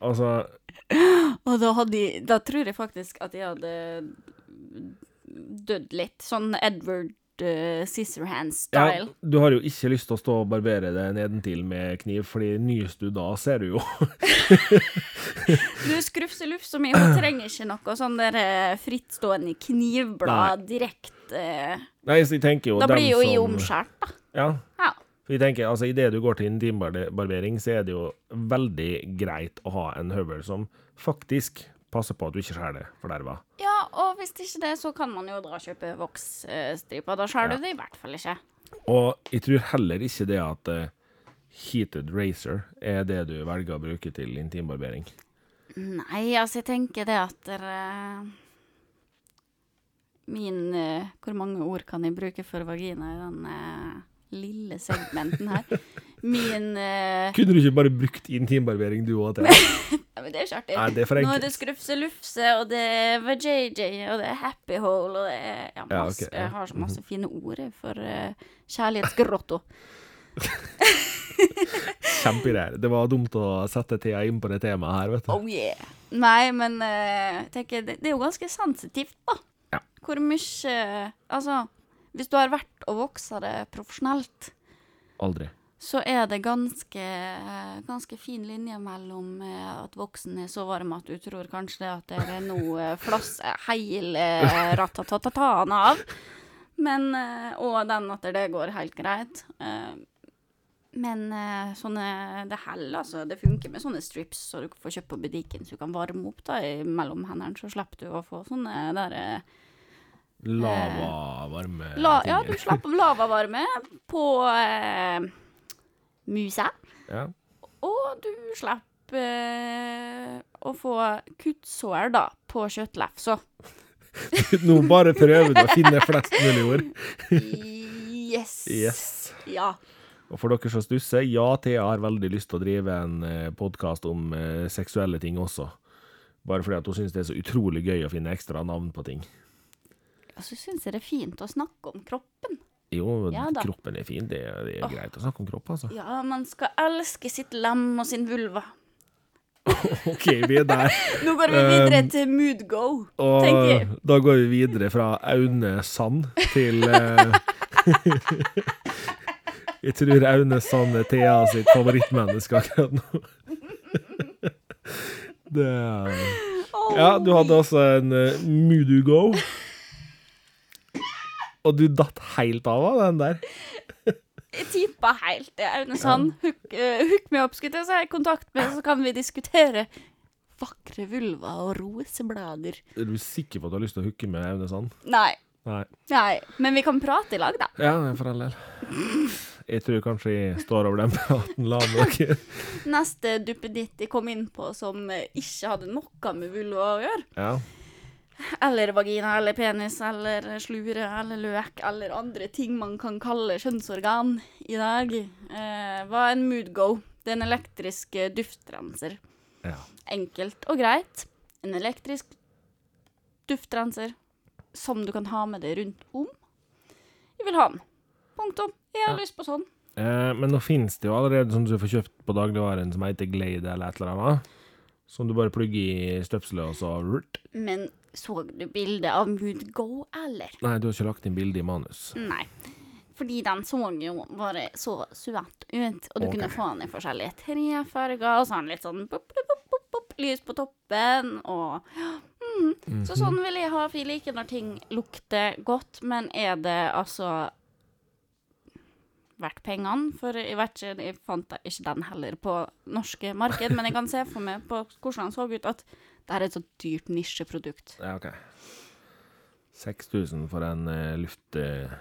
altså Og da, hadde da tror jeg faktisk at jeg hadde dødd litt. Sånn Edward uh, Scissorhands-style. Du har jo ikke lyst til å stå og barbere det nedentil med kniv, fordi nyes du da, ser du jo Du skrufselufs så mye, hun trenger ikke noe sånn der eh, frittstående knivblad direkte. Nei, så jeg tenker jo Da blir jo som- omskjært, da. Ja. Ja. For jeg tenker, altså Idet du går til intimbarbering, så er det jo veldig greit å ha en høvel som faktisk passer på at du ikke skjærer det forderva. ja, og hvis ikke det, så kan man jo dra og kjøpe voksstriper. Da skjærer Ja. du det i hvert fall ikke. Og jeg tror heller ikke det at uh, heated razor er det du velger å bruke til intimbarbering. Nei, altså jeg tenker det at uh, Min uh, Hvor mange ord kan jeg bruke for vagina i den lille segmenten her. Min uh... Kunne du ikke bare brukt intimbarbering du òg ja, men Det er ikke artig. Nei, det er Nå er det skrufselufse, og det er vajayjay, og det er Happy Hole, og det er ja, masse, ja. Mhm. Jeg har så masse fine ord for uh, kjærlighetsgrotto. Kjempegreier. Det var dumt å sette Thea inn på det temaet her, vet du. Oh yeah. Nei, men uh, tenker, det, det er jo ganske sensitivt, da. Ja. Hvor mye Altså, hvis du har vært og voksa det profesjonelt, Aldri. Så er det ganske, ganske fin linje mellom eh, at voksen er så varm at du tror kanskje at det er noe flass hele ratatatataen av. Men, eh, og den at det går helt greit. Eh, Men eh, sånne Det heller, altså. Det funker med sånne strips så du får kjøpt på butikken, så du kan varme opp da mellom hendene. Så slipper du å få sånne der eh, Lava, varme la, Ja, du slipper lavavarme på eh, musa. Ja. Og du slipper eh, å få kuttsår, da, på kjøttlefsa. Nå bare prøver du å finne flest mulig ord. Yes. Yes. Ja. Og for dere som stusser, ja, Thea har veldig lyst til å drive en eh, podkast om eh, seksuelle ting også. Bare fordi at hun syns det er så utrolig gøy å finne ekstra navn på ting. Og så syns jeg det er fint å snakke om kroppen. Jo, Ja kroppen er fin. Det, det er oh. greit å snakke om kropp, altså. Ja, man skal elske sitt lem og sin vulva. OK, vi er der. Nå går vi videre Um, til mood go, Og tenker jeg. da går vi videre fra Aune Sand til uh, Jeg tror Aune Sand er Thea sitt favorittmenneske akkurat nå. Det Ja, du hadde også en uh, Moodoo Go. Og du datt helt av av den der. Jeg tippa helt det, Aune sånn Hook, uh, hook meg opp, skulle jeg si. Kontakt med, så kan vi diskutere vakre vulva og roseblader. Er du sikker på at du har lyst til å hooke med Aune Sand? Nei. Nei. Nei. Men vi kan prate i lag, da. Ja, for all del. Jeg tror kanskje jeg står over den praten la dere. Neste duppeditt jeg kom inn på som ikke hadde noe med vulva å gjøre, Ja. Eller vagina eller penis eller slure eller løk eller andre ting man kan kalle kjønnsorgan i dag, eh, var en mood go. Det er en elektrisk eh, duftrenser. ja. Enkelt og greit. En elektrisk duftrenser som du kan ha med deg rundt om. Jeg vil ha den. Punktum. Jeg har Ja. lyst på sånn. Eh, men nå finnes det jo allerede sånn som du får kjøpt på dagligvaren som heter Glade eller et eller annet. Som du bare plugger i støpselet, og så. Men så du bildet av Mood Go, eller? Nei, du har ikke lagt inn bilde i manus. Nei. Fordi den så jo bare så søt ut, og du okay. kunne få den i forskjellige trefarger, og så har den litt sånn pop, pop, pop, pop, lys på toppen, og mm. Så sånn vil jeg ha, for jeg liker når ting lukter godt, men er det altså verdt pengene? For jeg vet ikke, jeg fant ikke den heller på norske marked, men jeg kan se for meg på hvordan den så ut, at det er et så dyrt nisjeprodukt. Ja, OK. 6000 for en uh, luft... Uh,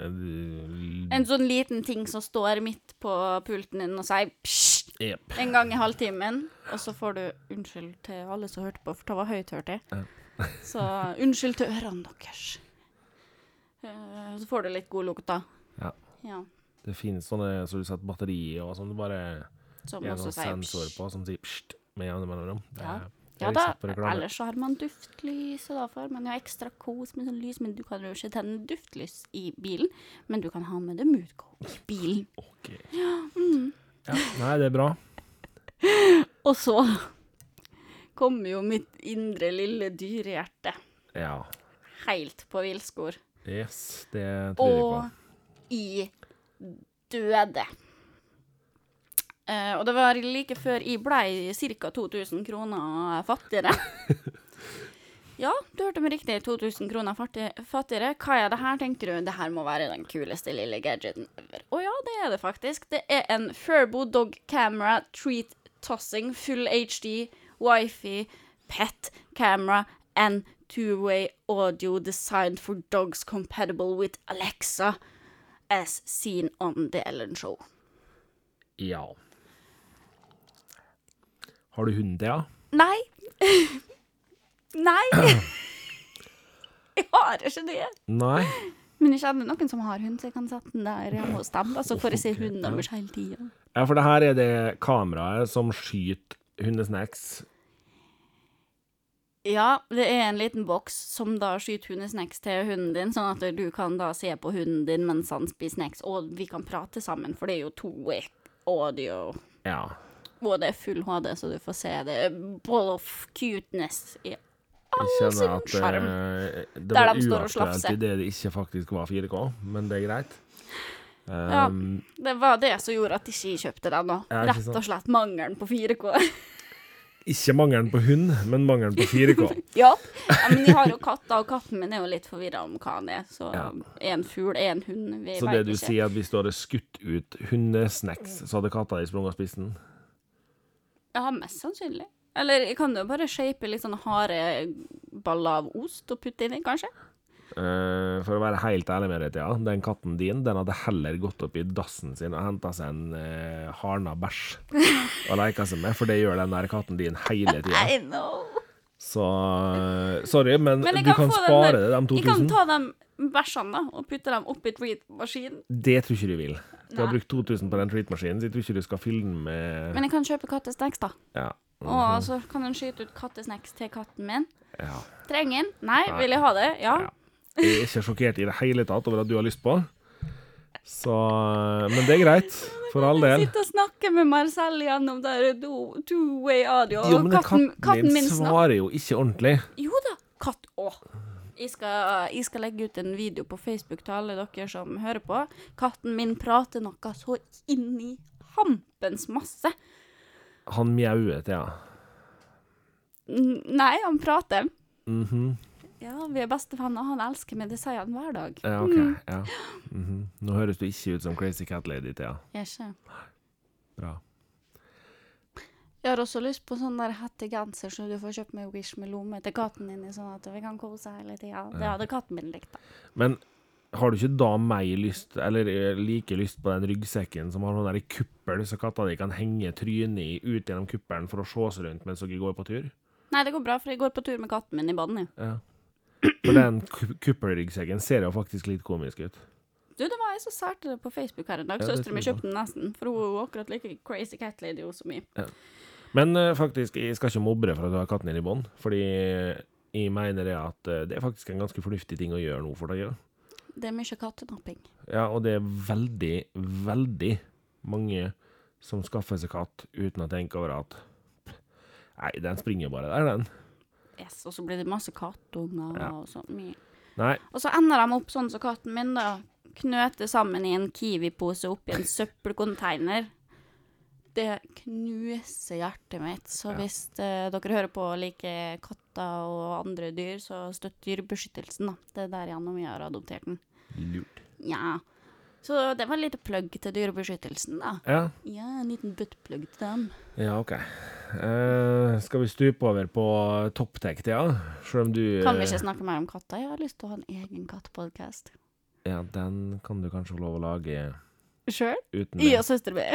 en- sånn liten ting som står midt på pulten din og sier psj yep. en gang i halvtimen, og så får du unnskyld til alle som hørte på, for det var høyt, hørte jeg. Så unnskyld til ørene deres. Uh, Så får du litt god lukt, da. Ja. Ja. Det finnes sånne så du setter batteri i, og sånn. Det bare Som er en sånn sensor på som sier pst med jevne mellomrom. Ja. Ja da, ellers så har man duftlys, og da får man jo ekstra kos med sånn lys, men du kan jo ikke tenne duftlys i bilen, men du kan ha med det Moodgo i bilen. Ok. mm. Ja, nei, det er bra. Og så kommer jo mitt indre lille dyrehjerte Ja. helt på villskor. Yes, det tror jeg på. Og i døde. Eh, og det var like før jeg blei ca. 2000 kroner fattigere. ja, du hørte meg riktig. 2000 kroner fattigere. Hva er det her, tenker du? Det her må være den kuleste lille gadgeten ever. Å ja, det er det faktisk. Det er en Furbo Dog Camera Treat Tossing Full HD Wifi Pet Camera and two-way audio designed for dogs compatible with Alexa, as seen on The Ellen Show. Ja. Har du hund, Thea? Nei! Nei! Jeg har ikke det. Nei. Men jeg kjenner noen som har hund, så jeg kan sette den der hjemme hos dem. Så får jeg se hunden deres hele tida. Ja, for det her er det kameraet som skyter hundesnacks. Ja, det er en liten boks som da skyter hundesnacks til hunden din, sånn at du kan da se på hunden din mens han spiser snacks, og vi kan prate sammen, for det er jo to audio, Ja. Og det er full HD, så du får se det. Ball of cuteness i all sin sjarm. eh, det var de uaktuelt i det det ikke faktisk var 4K, men det er greit. Ja. Um, Det var det som gjorde at ikke kjøpte den, da. Ja, Rett og slett mangelen på 4K. Ikke mangelen på hund, men mangelen på 4K. ja. ja, men jeg har jo katter, og katten min er jo litt forvirra om hva han er. Så Ja. en fugl, en hund, vi Så det du ikke. sier, at hvis du hadde skutt ut hundesnacks, så hadde katta di sprunget og spist den? Ja, mest sannsynlig. Eller kan jo bare shape litt sånn harde baller av ost og putte inni, kanskje. Uh, for å være helt ærlig med deg, Thea, den katten din den hadde heller gått opp i dassen sin og henta seg en uh, harna bæsj og leika seg med, for det gjør den der katten din hele tida. I know. Så uh, sorry, men, Men du kan kan spare deg de Jeg kan ta de bæsjene da, og putter dem oppi treat-maskinen. Det tror ikke du vil. Du har brukt 2000 på den treat-maskinen, så jeg tror ikke du skal fylle den med Men jeg kan kjøpe kattesnacks, da. Ja. Og så kan hun skyte ut kattesnacks til katten min. ja. Trenger den? Nei. Nei. Vil jeg ha det? Ja. Ja. Jeg er ikke sjokkert i det hele tatt over at du har lyst på. Så Men det er greit. For all del. Sitte og snakke med Marcel gjennom der two-way audio. Jo, men katten, katten katten min svarer jo ikke ordentlig. Jo da, katt Å. Jeg skal, jeg skal legge ut en video på Facebook til alle dere som hører på. Katten min prater noe så inn i hampens masse. Han mjauet, ja. N- Nei, han prater. Mhm. Ja, vi er bestevenner. Han elsker meg. Det sier han hver dag. Ja, OK. Ja. Mhm. Nå høres du ikke ut som Crazy Cat Lady, Thea. Jeg ikke. Bra. Jeg har også lyst på sånn der hettegenser, som du får kjøpt med Wish med lomme til katten din, sånn at vi kan kose hele tida. Det hadde katten min likt, da. Men har du ikke da mer lyst, eller eh, like lyst på den ryggsekken som har sånn der kuppel, så katta di kan henge trynet i ut gjennom kuppelen for å se seg rundt mens dere går på tur? Nei, det går bra, for jeg går på tur med katten min i baden, jeg. Ja. For den kuppelryggsekken ser jo faktisk litt komisk ut. Du, det var jeg som særte det på Facebook her en dag. Ja, Søstera mi kjøpte den nesten, for hun er akkurat like crazy cat lady som meg. Men eh, faktisk, jeg skal ikke mobbe for at du har katten din i bånd, fordi jeg mener det at eh, det er faktisk en ganske fornuftig ting å gjøre nå for deg. Det er mye kattenapping. Ja, og det er veldig, veldig mange som skaffer seg katt uten å tenke over at Nei, den springer bare der, den. Yes, og så blir det masse kattunger Ja. og så mye. Nei, Og så ender de opp sånn som katten min, da. Knøter sammen i en Kiwi-pose oppi en søppelcontainer. Det knuser hjertet mitt. Så Ja. hvis uh, dere hører på og liker katter og andre dyr, så støtt Dyrebeskyttelsen, da. Det er der gjennom vi har adoptert den. lurt. Ja. Så det var en liten plugg til Dyrebeskyttelsen, da. Ja, Ja, en liten buttplugg til dem. ja OK. Uh, skal vi stupe over på topptekt, ja? Selv om du Kan vi eh, ikke snakke mer om katter? Jeg har lyst til å ha en egen kattepodkast. Ja, den kan du kanskje få lov å lage Sjøl? uten det. og søster mi.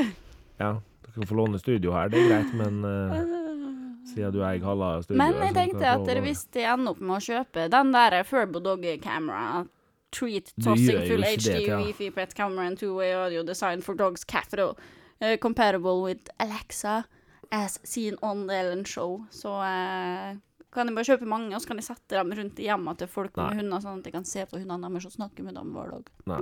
Ja, du kan få låne studio her, det er greit, men uh, siden du eier halve studioet Men jeg tenkte at dere hvis de ender opp med å kjøpe den der Furbo Doggy camera Treat tossing full HD det, ja. Wi-Fi pet camera and two-way audio designed for dogs capital uh, Comparable with Alexa as seen on the Ellen Show. Så uh, kan jeg bare kjøpe mange, og så kan jeg sette dem rundt i hjemmet til folk med hunder, sånn at de kan se på hundene deres og snakke med dem hver dag. Nei.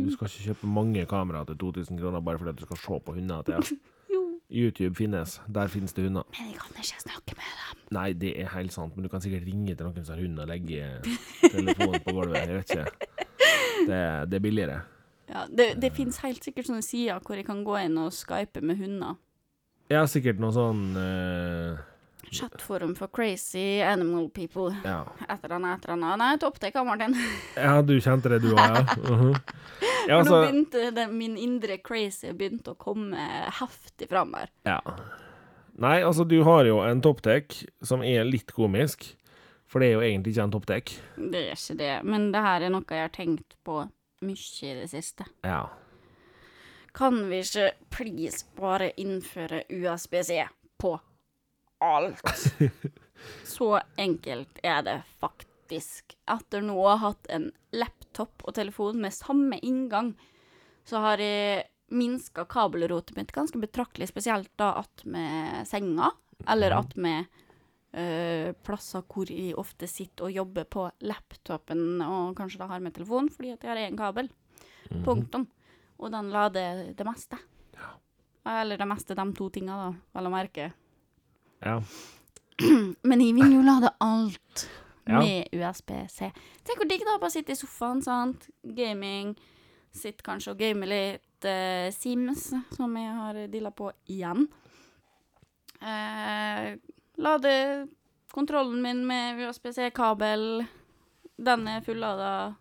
Du skal ikke kjøpe mange kameraer til 2000 kroner bare fordi du skal se på hunder. til YouTube finnes. Der finnes det hunder. Men jeg kan ikke snakke med dem. Nei, det er helt sant, men du kan sikkert ringe til noen som har hund og legge telefonen på gulvet. Jeg vet ikke. Det, det er billigere. Ja, det, det finnes helt sikkert sånne sider hvor jeg kan gå inn og skype med hunder. Har sikkert noe sånn eh, Chatforum for crazy animal people. Ja. Et eller annet, et eller annet. Nei, topptek, Martin. ja, du kjente det du òg, ja? Mhm. Ja, For nå altså, begynte det, min indre crazy begynte å komme heftig fram her. ja. Nei, altså, du har jo en topptek som er litt komisk. For det er jo egentlig ikke en topptek. Det er ikke det, men det her er noe jeg har tenkt på mye i det siste. Ja. Kan vi ikke please bare innføre USB-C på alt? Så enkelt er det faktisk etter nå å ha hatt en laptop og telefon med samme inngang, så har jeg minska kabelrotet mitt ganske betraktelig, spesielt da attmed senga, eller attmed øh, plasser hvor jeg ofte sitter og jobber på laptopen og kanskje da har med telefon, fordi at jeg har én kabel. Mm. Punktum. Og den lader det meste. Eller det meste, de to tinga, da, vel å merke. Ja. Men jeg vil jo lade alt Ja. med USB-C. Tenk hvor digg det er å bare sitte i sofaen, sant. Gaming. Sitte kanskje og game litt uh, Sims, som jeg har dilla på igjen. Uh, lade kontrollen min med USB-C-kabel. Den er fullada.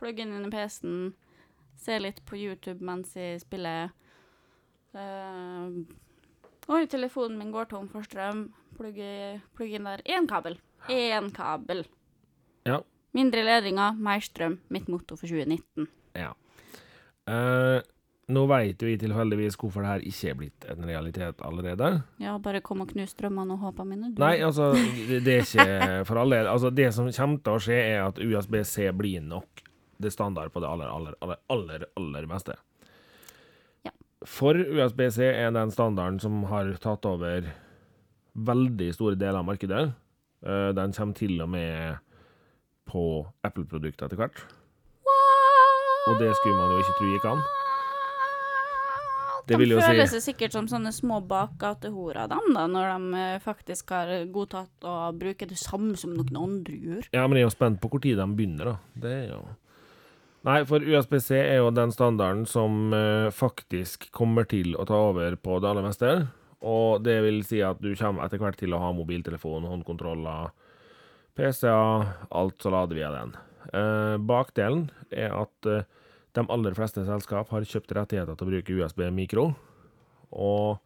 Plugge inn i PC-en. Se litt på YouTube mens jeg spiller. Eh, Oi, telefonen min går tom for strøm. Plugg, plugg inn der. Én kabel. Én kabel. Ja. Mindre ledninger, mer strøm. Mitt motto for 2019. ja. Eh, nå veit vi tilfeldigvis hvorfor det her ikke er blitt en realitet allerede. Ja, bare kom og knus strømmene og håpa mine. du. Nei, altså, det det er ikke for alle. Altså, det som kommer til å skje, er at USB-C blir nok det standard på det aller, aller, aller, aller, aller meste. For USB-C er den standarden som har tatt over veldig store deler av markedet. Eh, den kommer til og med på Apple-produkter etter hvert. Og det skulle man jo ikke tro gikk an. Det De si- føler seg sikkert som sånne små bakgatehorer, dem, da, når de eh, faktisk har godtatt å bruke det samme som noen andre gjør. Ja, men jeg er jo spent på hvor tid de begynner, da. Det er jo Nei, for USB-C er jo den standarden som eh, faktisk kommer til å ta over på det aller meste. Og det vil si at du kommer etter hvert til å ha mobiltelefon, håndkontroller, PC-er, alt så lader via den. Eh, bakdelen er at eh, de aller fleste selskap har kjøpt rettigheter til å bruke USB mikro, og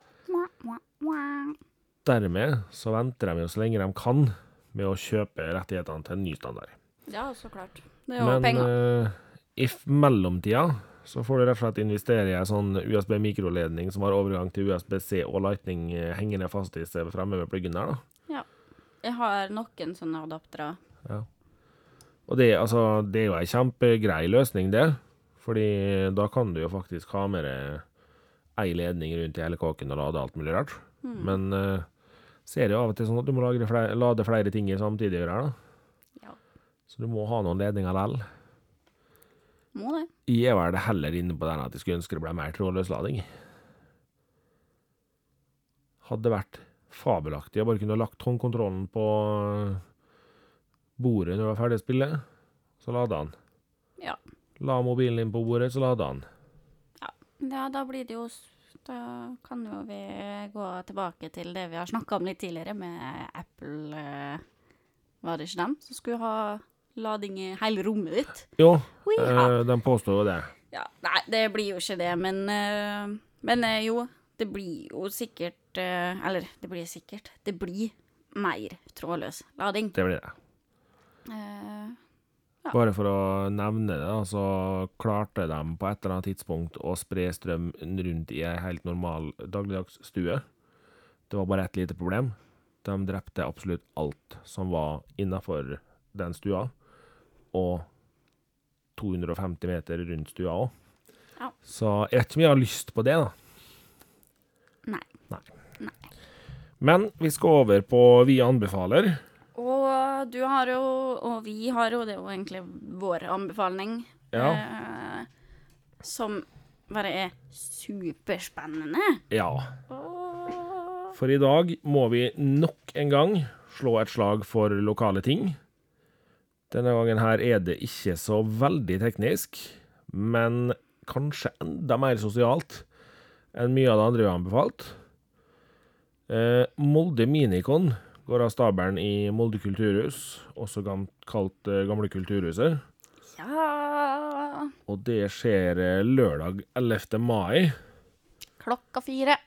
dermed så venter de jo så lenge de kan med å kjøpe rettighetene til en ny standard. Ja, så klart. Det er jo Men penger. Eh, i mellomtida så får du rett og slett investere i en sånn USB mikroledning som har overgang til USB-C og Lightning eh, hengende fast i seg fremme med pluggen der, da. Jeg har noen sånne adaptere. Og det, altså, det er jo ei kjempegrei løsning, det. Fordi da kan du jo faktisk ha med deg ei ledning rundt i hele kåken og lade alt mulig rart. Mm. Men uh, ser jo av og til sånn at du må flere, lade flere ting samtidig her, da. Ja. Så du må ha noen ledninger lell. Må det. Jeg er vel heller inne på den at jeg skulle ønske det ble mer trådløs lading. Hadde vært fabelaktig. Jeg bare kunne ha lagt håndkontrollen på bordet når jeg var ferdig å spille, så lada han. Ja. La mobilen inn på bordet, så lada han. Ja, da blir det jo Da kan jo vi gå tilbake til det vi har snakka om litt tidligere, med Apple eh, Var det ikke dem som skulle ha lading i hele rommet ditt? Jo, eh, de påstår jo det. Ja, nei, det blir jo ikke det, men eh, Men eh, jo, det blir jo sikkert Eller, det blir sikkert Det blir mer trådløs lading. Det blir det. Ja. Bare for å nevne det, så klarte de på et eller annet tidspunkt å spre strøm rundt i ei helt normal dagligdags stue. Det var bare ett lite problem. De drepte absolutt alt som var innafor den stua, og 250 meter rundt stua òg. Ja. Så jeg vet ikke om jeg har lyst på det, da. Nei. Nei. Nei. Men vi skal over på Vi anbefaler. Og du har jo, og vi har jo, det er jo egentlig vår anbefaling, Ja. eh, som bare er superspennende. Ja. For i dag må vi nok en gang slå et slag for lokale ting. Denne gangen her er det ikke så veldig teknisk, men kanskje enda mer sosialt enn mye av det andre vi har anbefalt. Eh, Molde Minikon går av stabelen i Molde kulturhus, også kalt eh, Gamle kulturhuset. Ja Og det skjer eh, lørdag 11. mai. Klokka fire.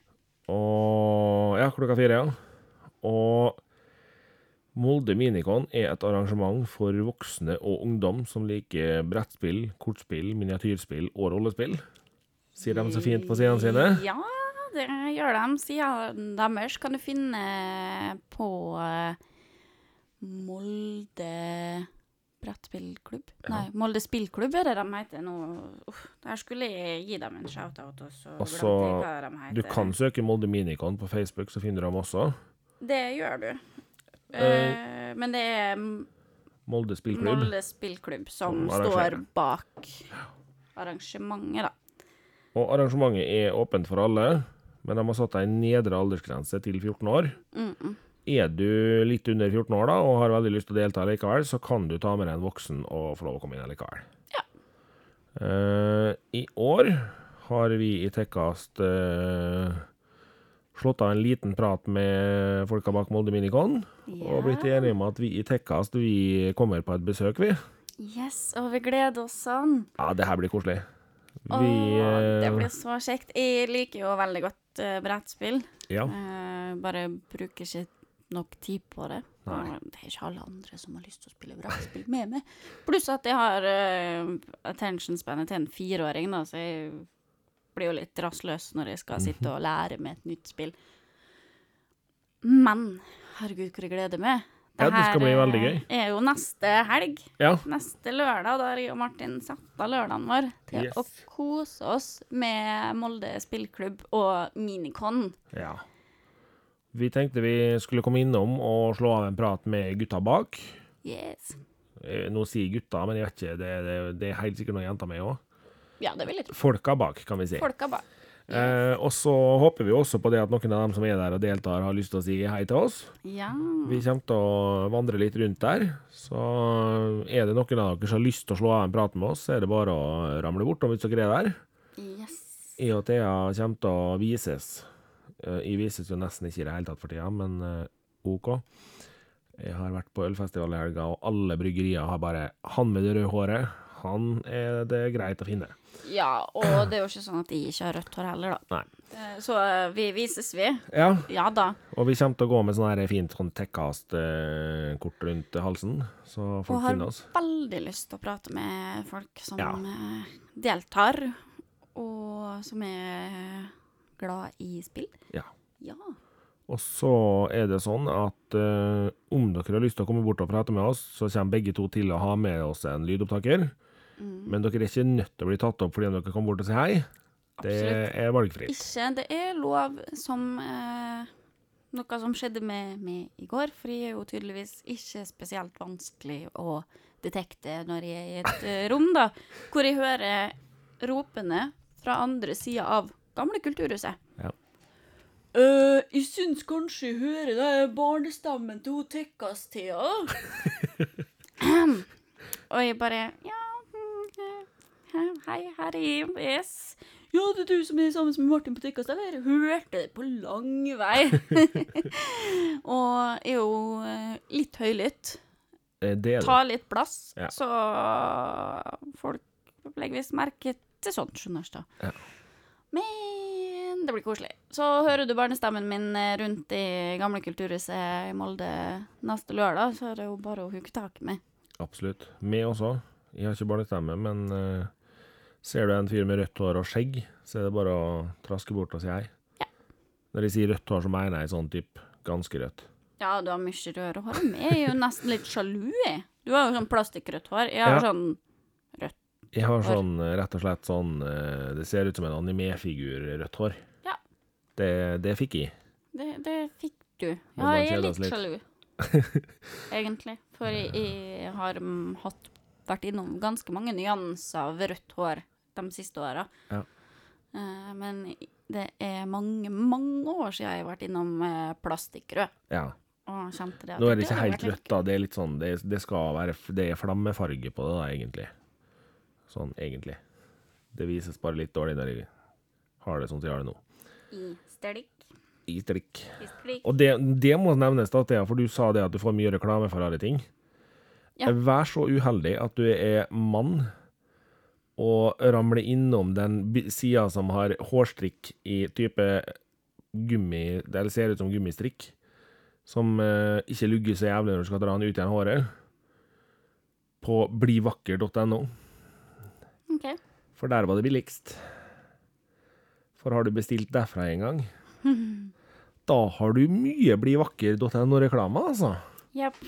Og Ja, klokka fire, ja. Og Molde Minikon er et arrangement for voksne og ungdom som liker brettspill, kortspill, miniatyrspill og rollespill. Sier de så fint på sidene sine. Ja, det gjør de. Sidene deres kan du finne på eh, Molde brettspillklubb. Nei, Molde spillklubb er det de heter nå. Uff, der skulle jeg gi dem en shout-out, og så Og glemte jeg hva de heter. Du kan søke Molde Minicon på Facebook, så finner du dem også. Det gjør du. Eh, men det er Molde Spillklubb. Molde spillklubb som Som står bak arrangementet, da. Og arrangementet er åpent for alle, men de har satt ei nedre aldersgrense til 14 år. Mm -mm. Er du litt under 14 år da, og har veldig lyst til å delta likevel, så kan du ta med deg en voksen og få lov å komme inn likevel. Ja. Uh, I år har vi i Tekkast eh, slått av en liten prat med folka bak Molde Minicon, og blitt enige om at vi i Tekkast vi kommer på et besøk, vi. Yes, og vi gleder oss sånn. Ja, det her blir koselig. Vi Åh, det eh, blir så kjekt. Jeg liker jo veldig godt uh, brettspill. Ja. Uh, bare bruker ikke nok tid på det. Nei. Det er ikke alle andre som har lyst til å spille brettspill med meg. Pluss at jeg har uh, attention spannet til en fireåring, da, så jeg blir jo litt rastløs når jeg skal sitte og lære med et nytt spill. Men herregud, hvor jeg gleder meg. Ja, det skal bli eh, veldig gøy. er jo neste helg. ja. Neste lørdag, da har jeg og Martin satt av lørdagen vår til Yes. å kose oss med Molde spillklubb og Minikon. Ja. Vi tenkte vi skulle komme innom og slå av en prat med gutta bak. Yes. Eh, Nå sier gutta, men jeg vet ikke, det, det, det er helt sikkert noen jenter med òg. Ja, det vil jeg tro. Folka bak, kan vi si. Folka bak. Eh, og så håper vi også på det at noen av dem som er der og deltar, har lyst til å si hei til oss. Ja. Vi kommer til å vandre litt rundt der. Så er det noen av dere som har lyst til å slå av en prat med oss, så er det bare å ramle bortom hvis dere er der. Yes. Jeg og Thea kommer til å vises. Eh, Jeg vises jo nesten ikke i det hele tatt for tida, men eh, OK. Jeg har vært på ølfestival i helga, og alle bryggerier har bare Han med det røde håret, han er det greit å finne. Ja, og det er jo ikke sånn at jeg ikke har rødt hår heller, da. Nei. Eh, Så eh, vi vises, vi. Ja, Ja da. og vi kommer til å gå med sånn fint sånn Tekkast-kort rundt halsen, så folk finner oss. Og har veldig lyst til å prate med folk som Ja. eh, deltar, og som er glad i spill. Ja. Ja. Og så er det sånn at uh, om dere har lyst til å komme bort og prate med oss, så kommer begge to til å ha med oss en lydopptaker. Mm. Men dere er ikke nødt til å bli tatt opp fordi om dere kommer bort og sier hei. Det Absolutt. er valgfritt. Ikke. Det er lov som eh, noe som skjedde med meg i går, for jeg er jo tydeligvis ikke spesielt vanskelig å detekte når jeg er i et eh, rom, da, hvor jeg hører ropene fra andre sida av gamle kulturhuset. Ja. Uh, jeg syns kanskje jeg hører det barnestemmen til hun Tekkas-Thea. Og jeg bare Ja, hei, her er. Yes. Ja, det er du som er sammen med Martin på Tekkas, eller? Hørte det på lang vei. og er jo eh, litt høylytt. Tar Det er det. Ta litt plass. Ja. Så folk legger visst merke til sånt, skjønner du. Ja. Men det blir koselig. Så hører du barnestemmen min eh, rundt i gamle kulturhuset i Molde neste lørdag, så er det jo bare å hooke tak i meg. Absolutt. Meg også. Jeg har ikke barnestemme, men eh, ser du en fyr med rødt hår og skjegg, så er det bare å traske bort og si hei. Ja. Når jeg sier rødt hår, så mener jeg sånn type ganske rødt. Ja, du har mye rødere hår. Men jeg er jo nesten litt sjalu, jeg. Du har jo sånn plastikkrødt hår. Jeg har Ja. sånn Jeg har Hår. sånn, eh, rett og slett sånn eh, Det ser ut som en animefigur rødt hår. Ja. Det, det fikk jeg. Det, det fikk du. Ja, jeg er litt litt. sjalu. Egentlig. For jeg, jeg har mm, hatt, vært innom ganske mange nyanser av rødt hår de siste åra. Ja. Eh, men det er mange, mange år siden jeg har vært innom eh, plastikkrød. Ja. Og kjente det. Nå er det ikke helt rødt, da. Det er litt sånn Det, det skal være Det er flammefarge på det, da, egentlig. Sånn egentlig. Det vises bare litt dårlig når jeg har det sånn som jeg har det nå. I stelik. I stelik. I stelk. Og det, det må nevnes, da, Thea, for du sa det at du får mye reklame for alle ting. Ja. Vær så uheldig at du er mann og ramler innom den sida som har hårstrikk i type gummi Det ser ut som gummistrikk. Som eh, ikke lugger så jævlig når du skal dra den ut igjen håret. På blivakker.no. OK. For der var det billigst. For har du bestilt derfra en gang, da har du mye blivakker.no-reklame, altså. Jepp.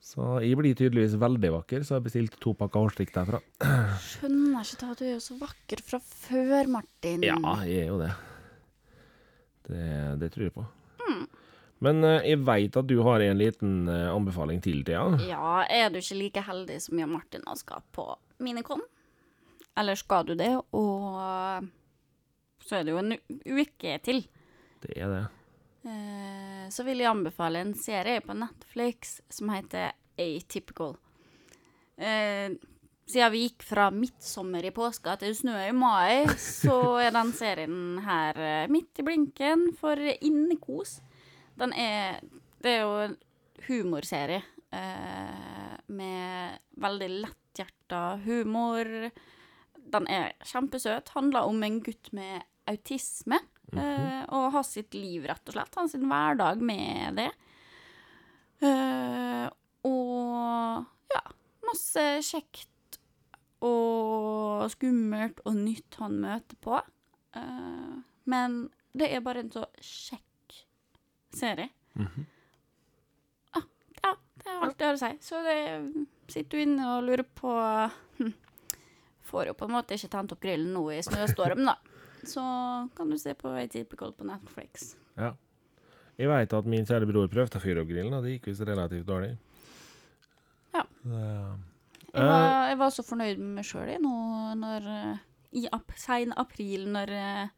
Så jeg blir tydeligvis veldig vakker, så jeg bestilte to pakker hårstrikk derfra. Skjønner ikke at du er jo så vakker fra før, Martin. Ja, jeg er jo det. Det, det tror jeg på. Men eh, jeg veit at du har en liten eh, anbefaling til, Thea. Ja, er du ikke like heldig som jeg og Martin og skal på Minicon? Eller skal du det, og så er det jo en uke til. Det er det. Eh, så vil jeg anbefale en serie på Netflix som heter Atypical. Eh, siden vi gikk fra midtsommer i påska til snø i mai, så er den serien her eh, midt i blinken for innekos. Den er Det er jo en humorserie eh, med veldig letthjerta humor. Den er kjempesøt. Handler om en gutt med autisme. Eh, og ha sitt liv, rett og slett. Han sin hverdag med det. Eh, og ja, masse kjekt og skummelt og nytt han møter på. Eh, men det er bare en så kjekk serie. ah, ja, det er alt jeg har å si. Så det sitter du inne og lurer på hm, Får jo på en måte ikke tent opp grillen nå i snøstorm, da. Så kan du se på Atypical på Netflix. Ja. Jeg veit at min kjære bror prøvde å fyre opp grillen, og det gikk visst relativt dårlig. Ja. Det, Jeg var, jeg var så fornøyd med meg sjøl nå når eh, I ap sein april, når eh,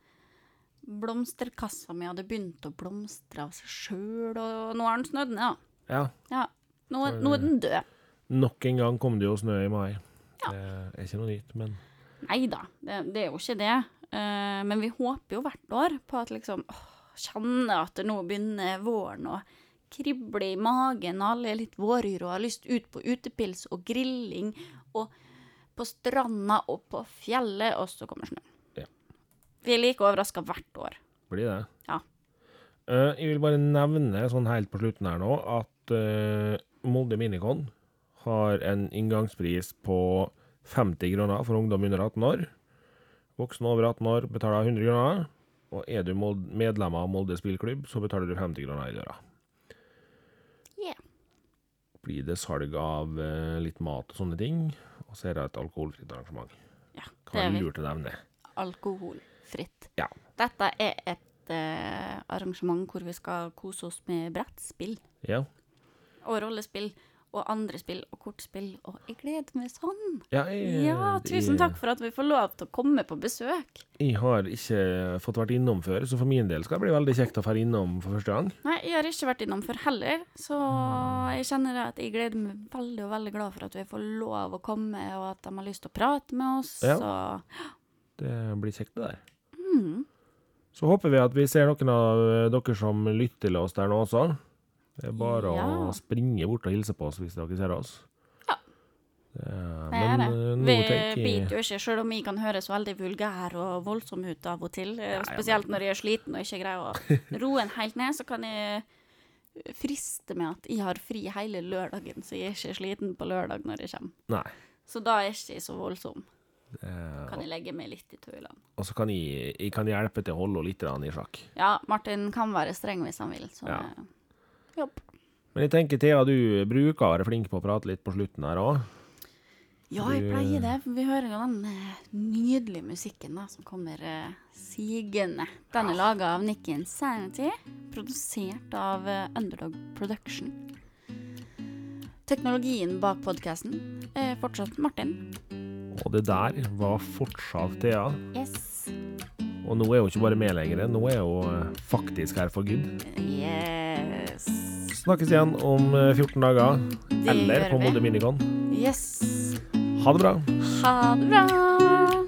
blomsterkassa mi hadde begynt å blomstre av seg sjøl, og nå har den snødd ned, ja. ja. ja. Nå, Så, nå er den død. Nok en gang kom det jo snø i mai. Ja. Det er ikke noe nytt, men Nei da, det, det er jo ikke det. Eh, men vi håper jo hvert år på at liksom åh, Kjenner at det nå begynner våren å krible i magen, og alle er litt våryre og har lyst ut på utepils og grilling og på stranda og på fjellet, og så kommer snøen. Ja. Vi er like overraska hvert år. blir det. Ja. Uh, jeg vil bare nevne sånn helt på slutten her nå at uh, Molde Minicon har en inngangspris på 50 kroner for ungdom under 18 år. Voksne over 18 år betaler 100 kroner. Og er du medlem av Molde spillklubb, så betaler du 50 kroner i døra. Yeah. Blir det salg av eh, litt mat og sånne ting, og så er det et alkoholfritt arrangement. Ja, det Kan er være vi. lurt å nevne. Alkoholfritt. Ja. Dette er et uh, arrangement hvor vi skal kose oss med brettspill. Ja. og rollespill og andre spill og kortspill, og jeg gleder meg sånn. Ja, jeg, Ja, tusen takk for at vi får lov til å komme på besøk. Jeg har ikke fått vært innom før, så for min del skal det bli veldig kjekt å få innom for første gang. Nei, jeg har ikke vært innom før heller, så jeg kjenner at jeg gleder meg veldig og veldig glad for at vi får lov å komme, og at de har lyst til å prate med oss. Ja. Så Det blir kjekt, det der. mm, Så håper vi at vi ser noen av dere som lytter til oss der nå også. Det er bare Ja. å springe bort og hilse på oss hvis dere ser oss. Ja. Det er, det er det. eh, Vi biter jo ikke, selv om jeg kan høres veldig vulgære og voldsomme ut av og til. eh, ja, Spesielt når jeg er sliten og ikke greier å roe en helt ned, så kan jeg friste med at jeg har fri hele lørdagen, så jeg er ikke sliten på lørdag når jeg kommer. Nei. Så da er jeg ikke så voldsom. Er, Kan jeg legge meg litt i tøylene. og så kan jeg, jeg kan hjelpe til å holde henne litt i sjakk. Ja, Martin kan være streng hvis han vil, så Ja. det- Jobb. Men jeg tenker, Thea, du bruker å være flink på å prate litt på slutten her òg. Ja, jeg pleier det, for vi hører jo den eh, nydelige musikken da, som kommer uh, sigende. Den er laga av Nick Insanity, produsert av uh, Underdog Production. Teknologien bak podkasten er fortsatt Martin. Og det der var fortsatt Thea. Yes. Og nå er hun ikke bare med lenger, nå er hun eh, faktisk her for good. Yes. Snakkes igjen om eh, 14 dager, Det eller på. Molde Minicon. Yes. Ha det bra. Ha det bra.